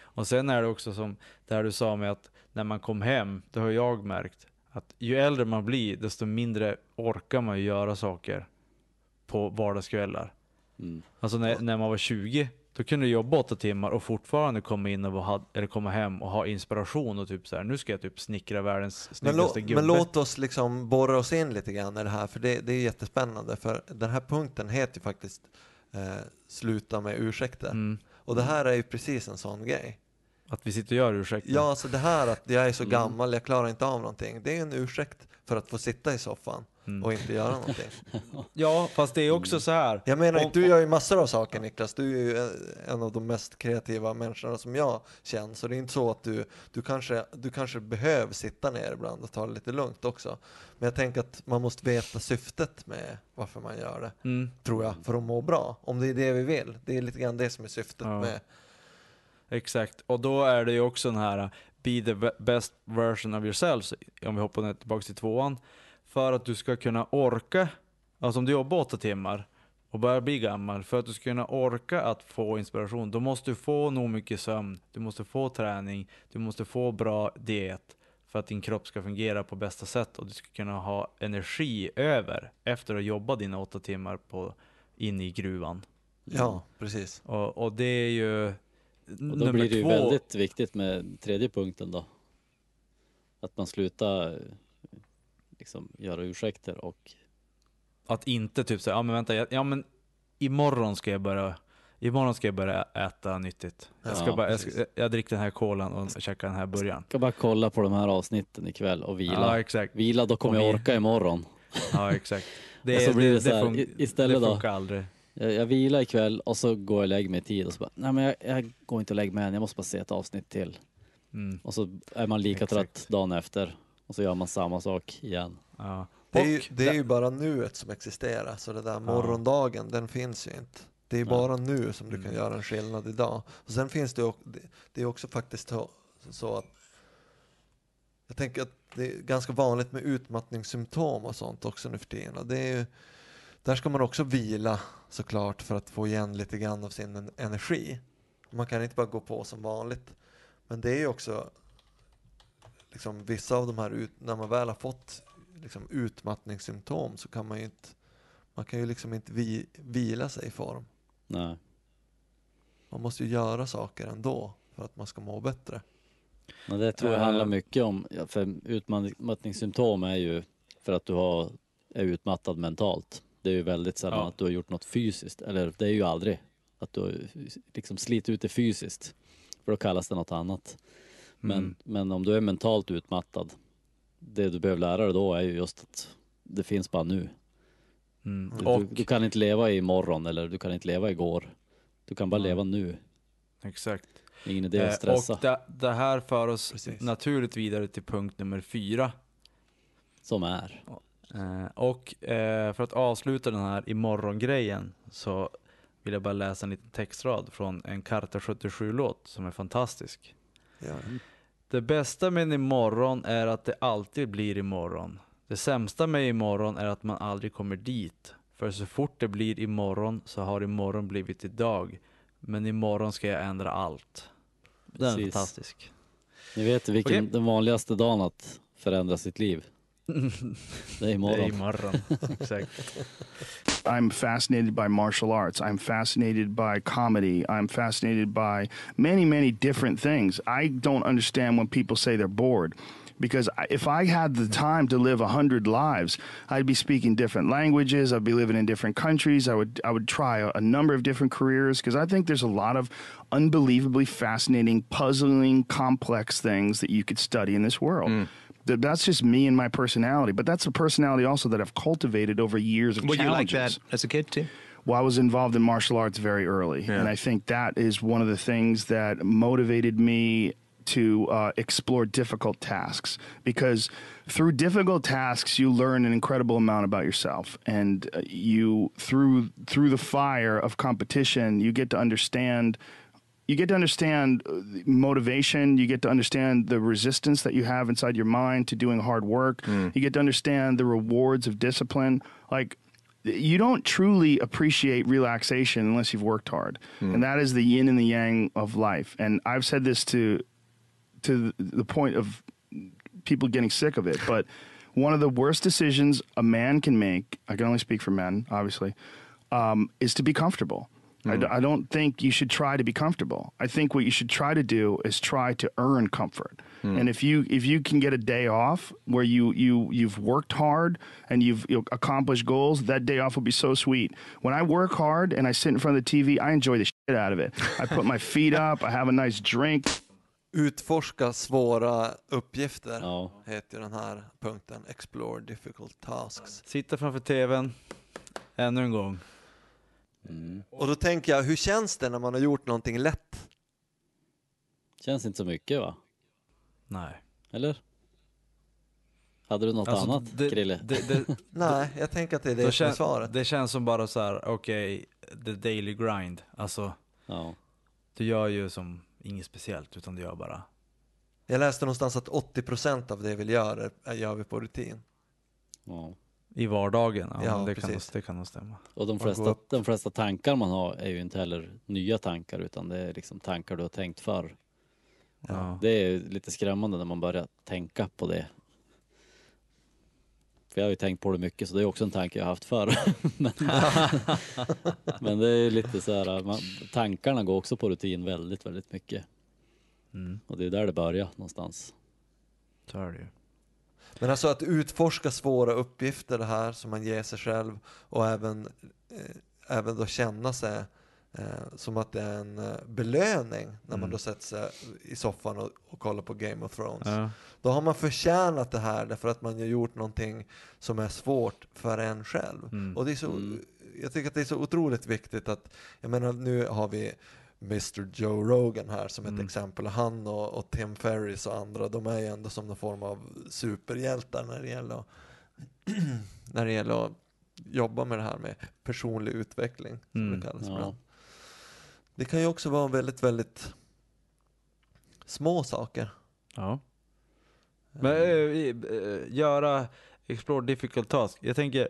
Och sen är det också som det här du sa med att när man kom hem, det har jag märkt, Att ju äldre man blir, desto mindre orkar man ju göra saker på vardagskvällar. Mm. Alltså när, när man var 20, då kunde du jobba åtta timmar och fortfarande komma in och ha, eller komma hem och ha inspiration och typ så här. nu ska jag typ snickra världens snyggaste gubbe. men låt oss liksom borra oss in lite grann i det här, för det, det är jättespännande. För den här punkten heter ju faktiskt eh, Sluta med ursäkter. mm, Och det här är ju precis en sån grej. Att vi sitter och gör ursäkter. Ja, alltså det här att jag är så Mm. gammal, jag klarar inte av någonting. Det är en ursäkt för att få sitta i soffan Mm. och inte göra någonting. ja, fast det är också så här. Jag menar, Om- du gör ju massor av saker Niklas. Du är ju eh, en av de mest kreativa människorna som jag känner. Så det är inte så att du, du, kanske, du kanske behöver sitta ner ibland och ta det lite lugnt också. Men jag tänker att man måste veta syftet med varför man gör det. Mm, Tror jag, för att må bra. Om det är det vi vill. Det är lite grann det som är syftet Ja. med exakt. Och då är det ju också den här Be the be- best version of yourself, om vi hoppar tillbaka till tvåan. För att du ska kunna orka, alltså om du jobbar åtta timmar och börjar bli gammal, för att du ska kunna orka att få inspiration, då måste du få nog mycket sömn, du måste få träning, du måste få bra diet för att din kropp ska fungera på bästa sätt och du ska kunna ha energi över efter att ha jobbat dina åtta timmar på, in i gruvan. Ja, precis. Och, och det är ju Och då blir det ju två. väldigt viktigt med tredje punkten då. Att man slutar liksom göra ursäkter och Att inte typ säga, ja men vänta, ja men imorgon ska jag börja Imorgon ska jag börja äta nyttigt. Jag, ska Ja, bara, jag, ska, jag, dricker den här kolan och käkar den här burgaren. ska bara kolla på de här avsnitten ikväll och vila. Ja exakt. Vila, då kommer Och jag vi- orka imorgon. Ja exakt. Det, så blir det det, så här, i- istället det då. funkar aldrig. Jag, jag vilar ikväll och så går jag och lägger mig i tid och så bara, nej men jag, jag går inte och lägger mig än, jag måste bara se ett avsnitt till. Mm, Och så är man lika Exakt. trött dagen efter och så gör man samma sak igen. ja. Det är, ju, det är ju bara nuet som existerar, så det där morgondagen, den finns ju inte. Det är bara nu som du kan Mm. göra en skillnad idag. Och sen finns det, också- det- är också faktiskt så- så att jag tänker att det är ganska vanligt med utmattningssymptom och sånt också nu för tiden. Och det är ju, där ska man också vila såklart för att få igen lite grann av sin en- energi. Man kan inte bara gå på som vanligt. Men det är ju också liksom vissa av de här, ut, när man väl har fått liksom utmattningssymptom så kan man ju inte, man kan ju liksom inte vi, vila sig i form. Nej. Man måste ju göra saker ändå för att man ska må bättre. Men det tror jag Eh. handlar mycket om, för utmattningssymptom är ju för att du har, är utmattad mentalt. Det är ju väldigt sällan Ja. att du har gjort något fysiskt, eller det är ju aldrig att du liksom slitit ut det fysiskt. För då kallas det något annat. Men, Mm. men om du är mentalt utmattad, det du behöver lära dig då är ju just att det finns bara nu. Mm. Du, du, du kan inte leva i imorgon eller du kan inte leva igår. Du kan bara Nej. leva nu. exakt. Ingen idé att Eh, stressa. och det, det här för oss Precis. naturligt vidare till punkt nummer fyra. Som är. Eh, och eh, för att avsluta den här imorgon-grejen så vill jag bara läsa en liten textrad från en Karta 77-låt som är fantastisk. Ja. Det bästa med imorgon är att det alltid blir imorgon. Det sämsta med imorgon är att man aldrig kommer dit. För så fort det blir imorgon så har imorgon blivit idag. Men imorgon ska jag ändra allt. Den är Precis. fantastisk. Ni vet vilken Okej. den vanligaste dagen att förändra sitt liv? Det är Det är imorgon. imorgon. I'm fascinated by martial arts. I'm fascinated by comedy. I'm fascinated by many, many different things. I don't understand when people say they're bored. Because if I had the time to live a hundred lives, I'd be speaking different languages. I'd be living in different countries. I would I would try a, a number of different careers because I think there's a lot of unbelievably fascinating, puzzling, complex things that you could study in this world. Th- That's just me and my personality, but that's a personality also that I've cultivated over years of Were you like that as a kid too? Well, I was involved in martial arts very early, Yeah. and I think that is one of the things that motivated me to uh, explore difficult tasks because through difficult tasks you learn an incredible amount about yourself and uh, you through through the fire of competition you get to understand you get to understand uh, motivation you get to understand the resistance that you have inside your mind to doing hard work. You get to understand the rewards of discipline. Like you don't truly appreciate relaxation unless you've worked hard. And that is the yin and the yang of life. And i've said this to to the point of people getting sick of it, but one of the worst decisions a man can make, I can only speak for men, obviously, um, is to be comfortable. I, d- hmm. I don't think you should try to be comfortable. I think what you should try to do is try to earn comfort. Hmm. And if you if you can get a day off where you you you've worked hard and you've you accomplished goals, that day off will be so sweet. When I work hard and I sit in front of the TV, I enjoy the shit out of it. I put my feet up, I have a nice drink. Utforska svåra uppgifter Ja. heter ju den här punkten. Explore difficult tasks. Sitta framför tvn, ännu en gång. Mm. Och då tänker jag, hur känns det när man har gjort någonting lätt? Känns inte så mycket va? Nej. Eller? Hade du något Alltså, annat det, Krille? Det, det, Nej, jag tänker att det är det som är svaret. det känns som bara så här, okej, the daily grind. Alltså, Ja. du gör ju som inget speciellt, utan du gör bara. Jag läste någonstans att 80% av det vi gör är- gör vi på rutin. ja. I vardagen, ja, Ja, det, kan, nog- precis. det kan nog stämma. Och de flesta, de flesta tankar man har är ju inte heller nya tankar utan det är liksom tankar du har tänkt förr. Ja. Det är ju lite skrämmande när man börjar tänka på det. För jag har ju tänkt på det mycket så det är också en tanke jag har haft förr. men, men det är lite så här, man, tankarna går också på rutin väldigt, väldigt mycket. Mm, Och det är där det börjar någonstans. så är det ju. Men alltså att utforska svåra uppgifter det här som man ger sig själv och även, eh, även då känna sig eh, som att det är en eh, belöning när man Mm. då sätter sig i soffan och, och kollar på Game of Thrones. Ja. Då har man förtjänat det här därför att man har gjort någonting som är svårt för en själv. Mm. Och det är så, Mm. jag tycker att det är så otroligt viktigt att, jag menar nu har vi Mr Joe Rogan här som ett Mm. exempel. Han och, och Tim Ferriss och andra, de är ju ändå som någon form av superhjältar när det gäller att, när det gäller att jobba med det här med personlig utveckling, som Mm. det kallas Ja. ibland. Det kan ju också vara väldigt, väldigt små saker. Ja. Men eh, i- eh, göra Explore difficult task. Jag tänker,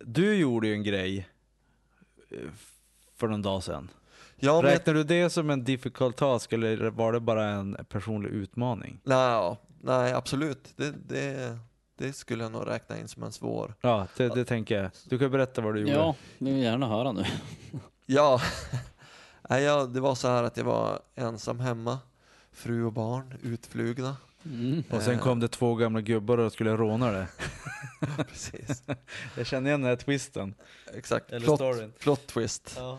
du gjorde ju en grej för någon dag sedan. Ja, men jag Räknar du det som en difficult task eller var det bara en personlig utmaning? Nej, nej absolut. Det, det, det skulle jag nog räkna in som en svår. Ja, det, det tänker jag. Du kan berätta vad du gjorde. Ja, nu vill jag gärna höra nu. Ja, nej, ja, det var så här att jag var ensam hemma. Fru och barn utflugna. Mm. Och sen kom det två gamla gubbar och skulle råna det. Precis, Jag känner igen den här twisten. exakt. Eller Plot, storyn. plot twist. Ja.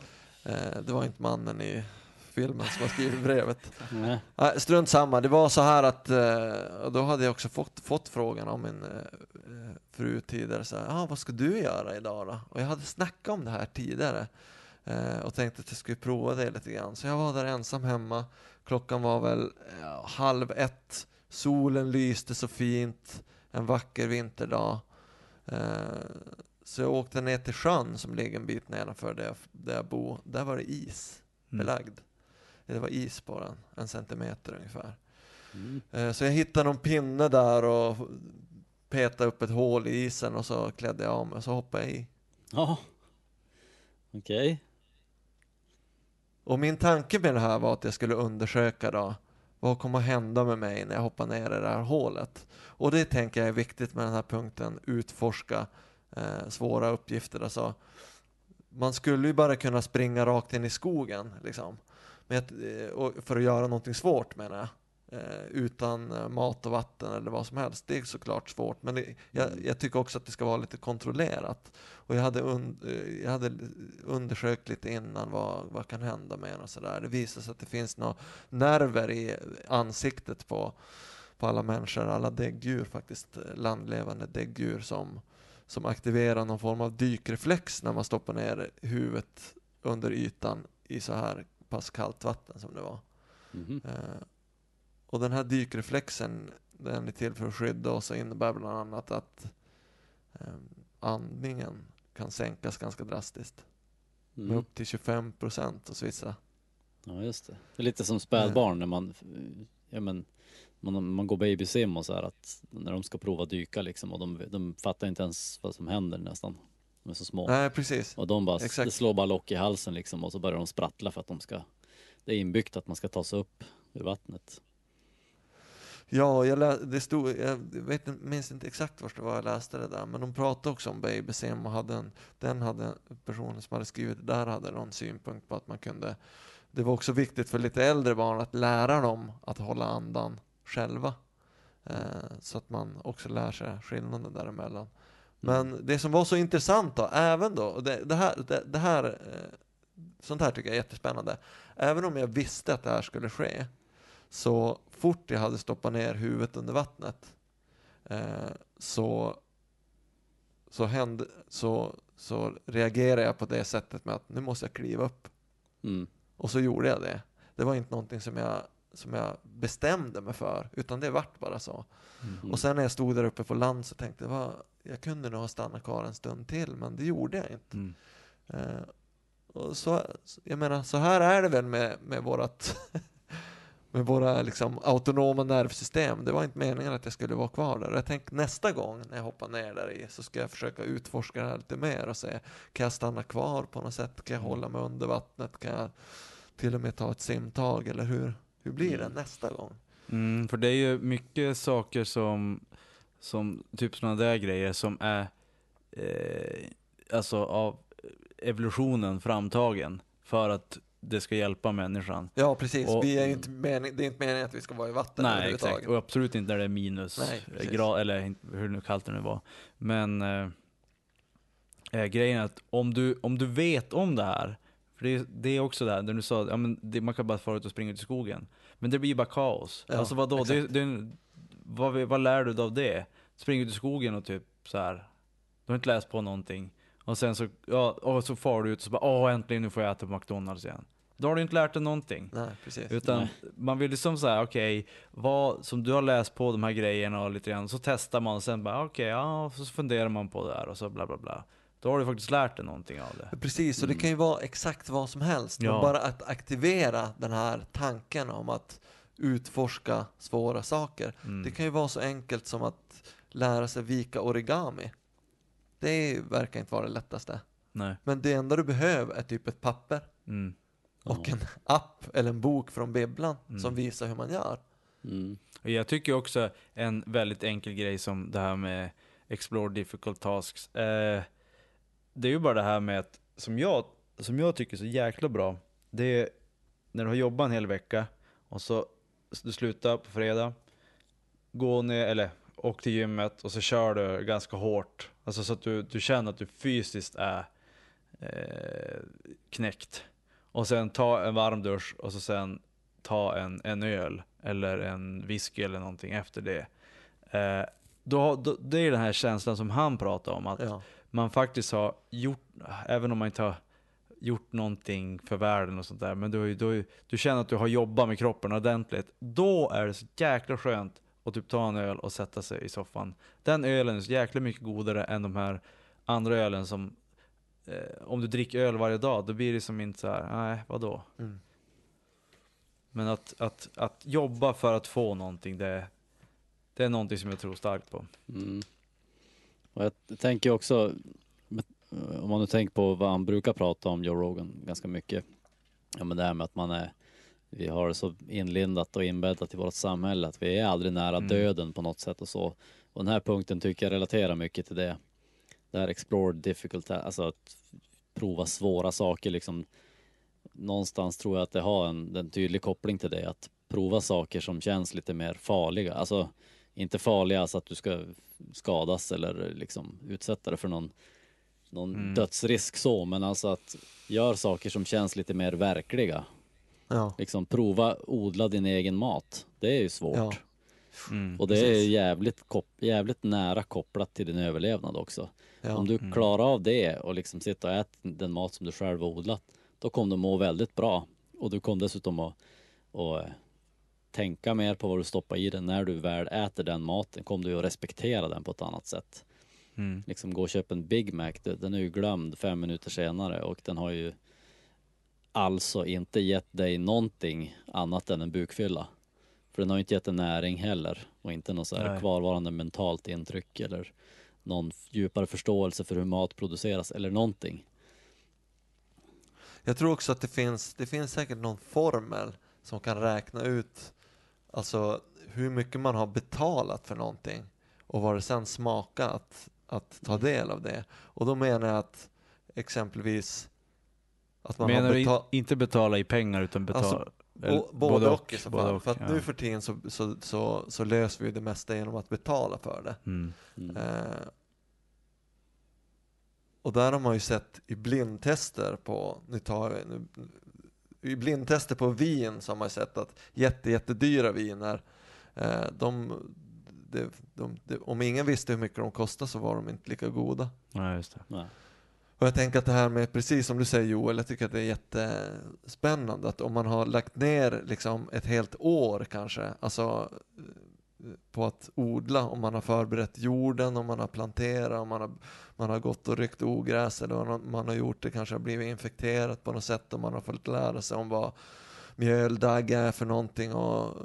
Eh, det var inte mannen i filmen som har skrivit brevet. Nej. Strunt samma, det var så här att eh, då hade jag också fått, fått frågan av min eh, fru tidigare så här, ah, vad ska du göra idag då? Och jag hade snackat om det här tidigare och tänkte att jag skulle prova det lite grann. Så jag var där ensam hemma, klockan var väl ja, halv ett, solen lyste så fint, en vacker vinterdag. Så jag åkte ner till sjön som ligger en bit nedanför där jag, där jag bor. Där var det is Mm. belagd. Det var is på den, en centimeter ungefär. Mm. Eh, Så jag hittade någon pinne där och petade upp ett hål i isen och så klädde jag av mig och så hoppade jag i. Ja. Okej. Och min tanke med det här var att jag skulle undersöka då, vad kommer att hända med mig när jag hoppar ner i det här hålet? Och det tänker jag är viktigt med den här punkten, utforska eh, svåra uppgifter. Alltså, man skulle ju bara kunna springa rakt in i skogen, liksom. Att, eh, för att göra någonting svårt menar jag. Eh, utan eh, mat och vatten eller vad som helst. Det är såklart svårt, men det, jag, jag tycker också att det ska vara lite kontrollerat. Och jag hade, un, eh, jag hade undersökt lite innan vad, vad kan hända med en och sådär. Det visar sig att det finns några nerver i ansiktet på, på alla människor, alla däggdjur faktiskt, landlevande däggdjur som, som aktiverar någon form av dykreflex när man stoppar ner huvudet under ytan i så här pass kallt vatten som det var. Mhm. Eh, och den här dykreflexen, den är till för att skydda oss och innebär bland annat att eh, andningen kan sänkas ganska drastiskt. Med Mm. upp till 25 procent hos vissa. Ja just det. Det är lite som spädbarn när man, ja men, man, man går babysim och så här att när de ska prova dyka liksom och de, de fattar inte ens vad som händer nästan. De är så små. Nej, precis. Och de bara, Exakt. det slår bara lock i halsen liksom och så börjar de sprattla för att de ska, det är inbyggt att man ska ta sig upp ur vattnet. Ja, jag, lä- det stod, jag vet, inte- minns inte exakt var det var jag läste det där, men de pratade också om babysim och hade en, den hade, personen som hade skrivit det där hade någon synpunkt på att man kunde, det var också viktigt för lite äldre barn att lära dem att hålla andan själva. Eh, så att man också lär sig skillnaden däremellan. Men det som var så intressant då, även då, och det, det här, det, det här eh, sånt här tycker jag är jättespännande. Även om jag visste att det här skulle ske, så fort jag hade stoppat ner huvudet under vattnet eh, så, så, hände, så, så reagerade jag på det sättet med att nu måste jag kliva upp. Mm. Och så gjorde jag det. Det var inte någonting som jag, som jag bestämde mig för, utan det vart bara så. Mm. Och sen när jag stod där uppe på land så tänkte jag, "Va, jag kunde nog ha stannat kvar en stund till, men det gjorde jag inte. Mm. Eh, och så, jag menar, så här är det väl med, med vårat med våra liksom, autonoma nervsystem. Det var inte meningen att jag skulle vara kvar där. Jag tänkte nästa gång när jag hoppar ner där i så ska jag försöka utforska det här lite mer och se, kan jag stanna kvar på något sätt? Kan jag hålla mig under vattnet? Kan jag till och med ta ett simtag? Eller hur, hur blir det Mm. nästa gång? Mm, för det är ju mycket saker som, som typ sådana där grejer som är eh, alltså av evolutionen framtagen för att det ska hjälpa människan. Ja, precis. Och- vi är inte mening, det är inte meningen att vi ska vara i vatten Nej, överhuvudtaget. exakt. Och absolut inte när det är minus Nej, grad, eller hur kallt det nu var. Men eh, eh, grejen är att om du, om du vet om det här, för det, är- det är också det här, när du sa ja, men det, man kan bara fara ut och springa ut i skogen. Men det blir ju bara kaos. Ja, alltså vadå, det, det, vad, vad lär du dig av det? Spring ut i skogen och typ så här. du har inte läst på någonting. Och sen så, ja, och så far du ut och så bara åh äntligen nu får jag äta på McDonalds igen. Då har du inte lärt dig någonting. Nej, precis. Utan Nej. man vill liksom säga, okej, vad som du har läst på de här grejerna och lite grann, så testar man och sen bara okej, ja, så funderar man på det här och så bla bla bla. Då har du faktiskt lärt dig någonting av det. Precis, och det kan ju vara exakt vad som helst. Men Ja. bara att aktivera den här tanken om att utforska svåra saker. Mm. Det kan ju vara så enkelt som att lära sig vika origami. Det verkar inte vara det lättaste. Nej. Men det enda du behöver är typ ett papper Mm. och Ja. en app eller en bok från bibblan Mm. som visar hur man gör. Mm. Jag tycker också en väldigt enkel grej som det här med Explore difficult tasks. Eh, det är ju bara det här med att, som jag, som jag tycker är så jäkla bra, det är när du har jobbat en hel vecka och så du slutar på fredag, går ner, eller åker till gymmet och så kör du ganska hårt. Alltså så att du, du känner att du fysiskt är eh, knäckt. Och sen ta en varm dusch och så sen ta en, en öl eller en whisky eller någonting efter det. Eh, då, då, det är den här känslan som han pratar om, att Ja man faktiskt har gjort, även om man inte har gjort någonting för världen och sånt där, men du, har ju- du, har ju- du känner att du har jobbat med kroppen ordentligt. Då är det så jäkla skönt att typ ta en öl och sätta sig i soffan. Den ölen är så jäkla mycket godare än de här andra ölen som, eh, om du dricker öl varje dag, då blir det som inte så här, nej vadå? Mm. Men att, att, att jobba för att få någonting, det, det är någonting som jag tror starkt på. Mm. Och jag tänker också, om man nu tänker på vad han brukar prata om, Joe Rogan, ganska mycket. Ja men det här med att man är, vi har det så inlindat och inbäddat i vårt samhälle att vi är aldrig nära Mm. döden på något sätt och så. Och den här punkten tycker jag relaterar mycket till det. Det här explore difficult, alltså att prova svåra saker liksom. Någonstans tror jag att det har en, en tydlig koppling till det, att prova saker som känns lite mer farliga. Alltså inte farliga så att du ska skadas eller liksom utsätta dig för någon, någon Mm. dödsrisk så, men alltså att gör saker som känns lite mer verkliga. Ja. Liksom prova odla din egen mat. Det är ju svårt. Ja. Mm. Och det är precis. jävligt, kop- jävligt nära kopplat till din överlevnad också. Ja. Om du Mm. klarar av det och liksom sitta och äta den mat som du själv har odlat, då kommer du må väldigt bra. Och du kommer dessutom att, att eh, tänka mer på vad du stoppar i den. När du väl äter den maten kommer du att respektera den på ett annat sätt. Mm. Liksom gå och köpa en Big Mac, den är ju glömd fem minuter senare och den har ju alltså inte gett dig någonting annat än en bukfylla. För den har ju inte gett en näring heller och inte något så här kvarvarande mentalt intryck eller någon djupare förståelse för hur mat produceras eller någonting. Jag tror också att det finns, det finns säkert någon formel som kan räkna ut alltså hur mycket man har betalat för någonting och vad det sen smakar att, att ta del av det. Och då menar jag att exempelvis att man Menar har du in, betalt inte betala i pengar utan betala? Alltså, eller Bo, både och, i så fall. och, för att ja. nu för tiden så, så, så, så löser vi det mesta genom att betala för det. Mm. Mm. Eh, och där har man ju sett i blindtester på, nu tar jag, nu, i blindtester på vin så har man sett att jätte, jättedyra viner, eh, de, de, de, de, om ingen visste hur mycket de kostade så var de inte lika goda. Ja, just det. Nej. Och jag tänker att det här med, precis som du säger Joel, jag tycker att det är jättespännande att om man har lagt ner liksom ett helt år kanske, alltså på att odla, om man har förberett jorden, om man har planterat, om man har, man har gått och ryckt ogräs eller vad man har gjort det kanske har blivit infekterat på något sätt och man har fått lära sig om vad mjöldagg är för någonting och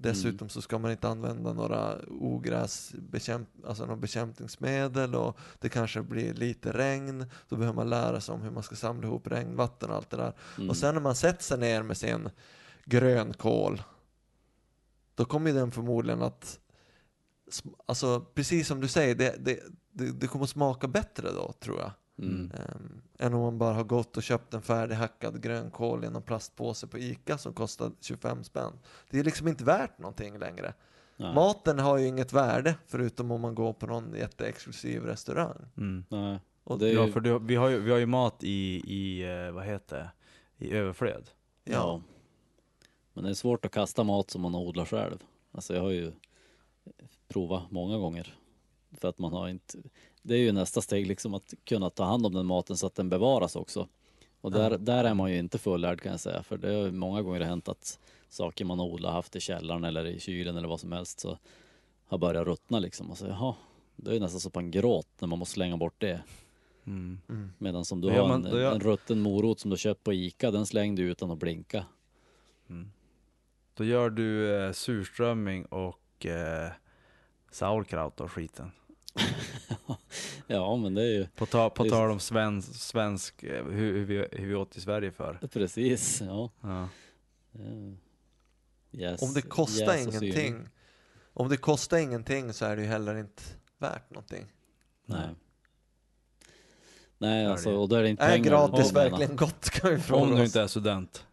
dessutom så ska man inte använda några ogräsbekämp alltså några bekämpningsmedel och det kanske blir lite regn, då behöver man lära sig om hur man ska samla ihop regnvatten och allt det där. Mm. Och sen när man sätter sig ner med sin grönkål, då kommer ju den förmodligen att, alltså precis som du säger, det, det, det, det kommer att smaka bättre då tror jag. Mm. Ehm, än om man bara har gått och köpt en färdighackad grönkål i någon plastpåse på Ica som kostar 25 spänn. Det är liksom inte värt någonting längre. Nej. Maten har ju inget värde förutom om man går på någon jätteexklusiv restaurang. Mm. Nej. Och det är Ja, ju, för du, vi, har ju, vi har ju mat i, i eh, vad heter det, i överflöd. Ja, ja. Men det är svårt att kasta mat som man odlar själv. Alltså jag har ju provat många gånger. För att man har inte, det är ju nästa steg liksom att kunna ta hand om den maten så att den bevaras också. Och där, Ja. där är man ju inte fullärd kan jag säga. För det har ju många gånger hänt att saker man odlar haft i källaren eller i kylen eller vad som helst så har börjat ruttna liksom. Och så jaha, det är ju nästan som på en gråt när man måste slänga bort det. Mm. mm. Medan som du gör har man- en, gör- en rutten morot som du köpt på Ica, den slängde du utan att blinka. Mm. Då gör du eh, surströmming och eh, sauerkraut och skiten. Ja men det är ju På, ta, på är tal om svensk, svensk eh, hur, hur, vi, hur vi åt i Sverige för. precis, ja. Ja. Eh, Yes, Om det kostar syrning. ingenting, om det kostar ingenting så är det ju heller inte värt någonting. Nej. Nej är alltså, det. och då är det inte Är pengar gratis de menar. verkligen gott kan vi fråga Om du inte är student.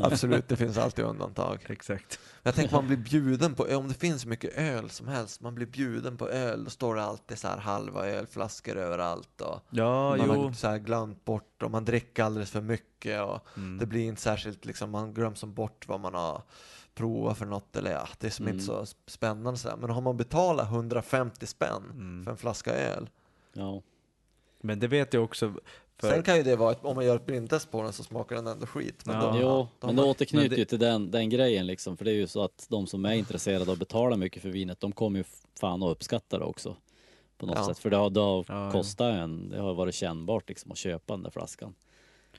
Absolut, det finns alltid undantag. Exakt. Jag tänker man blir bjuden på, om det finns mycket öl som helst, man blir bjuden på öl, då står det alltid så här halva ölflaskor överallt och Ja, man jo. har så här glömt bort och man dricker alldeles för mycket och Mm. det blir inte särskilt liksom, man glömmer som bort vad man har provat för något eller ja, det är som Mm. inte så spännande så. Men har man betalat 150 spänn Mm. för en flaska öl, Ja, Men det vet jag också. För, sen kan ju det vara, ett, om man gör ett blindtest på den så smakar den ändå skit. Men Ja. då, jo, då men det återknyter men det- ju till den, den grejen liksom. För det är ju så att de som är intresserade och betalar mycket för vinet, de kommer ju fan att uppskatta det också. På något Ja. sätt. För det har, det har Ja, ja. kostat en, det har varit kännbart liksom att köpa den där flaskan.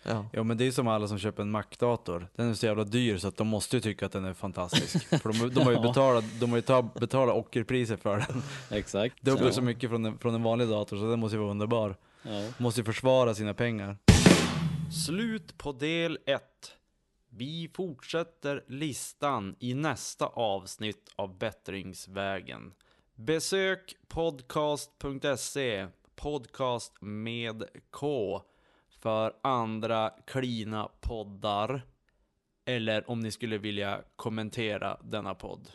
ja. Ja men det är som alla som köper en Mac-dator. Den är så jävla dyr så att de måste ju tycka att den är fantastisk. För de, de har ju betalat, de har ju ta, betalat ockerpriser för den. Exakt. Dubbelt ja. så mycket från en, från en vanlig dator så den måste ju vara underbar. Ja. Måste ju försvara sina pengar. Slut på del 1. Vi fortsätter listan i nästa avsnitt av Bättringsvägen. Besök podcast.se, podcast med K, för andra klina poddar. Eller om ni skulle vilja kommentera denna podd.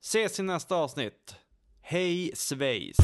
Ses i nästa avsnitt. Hej svejs!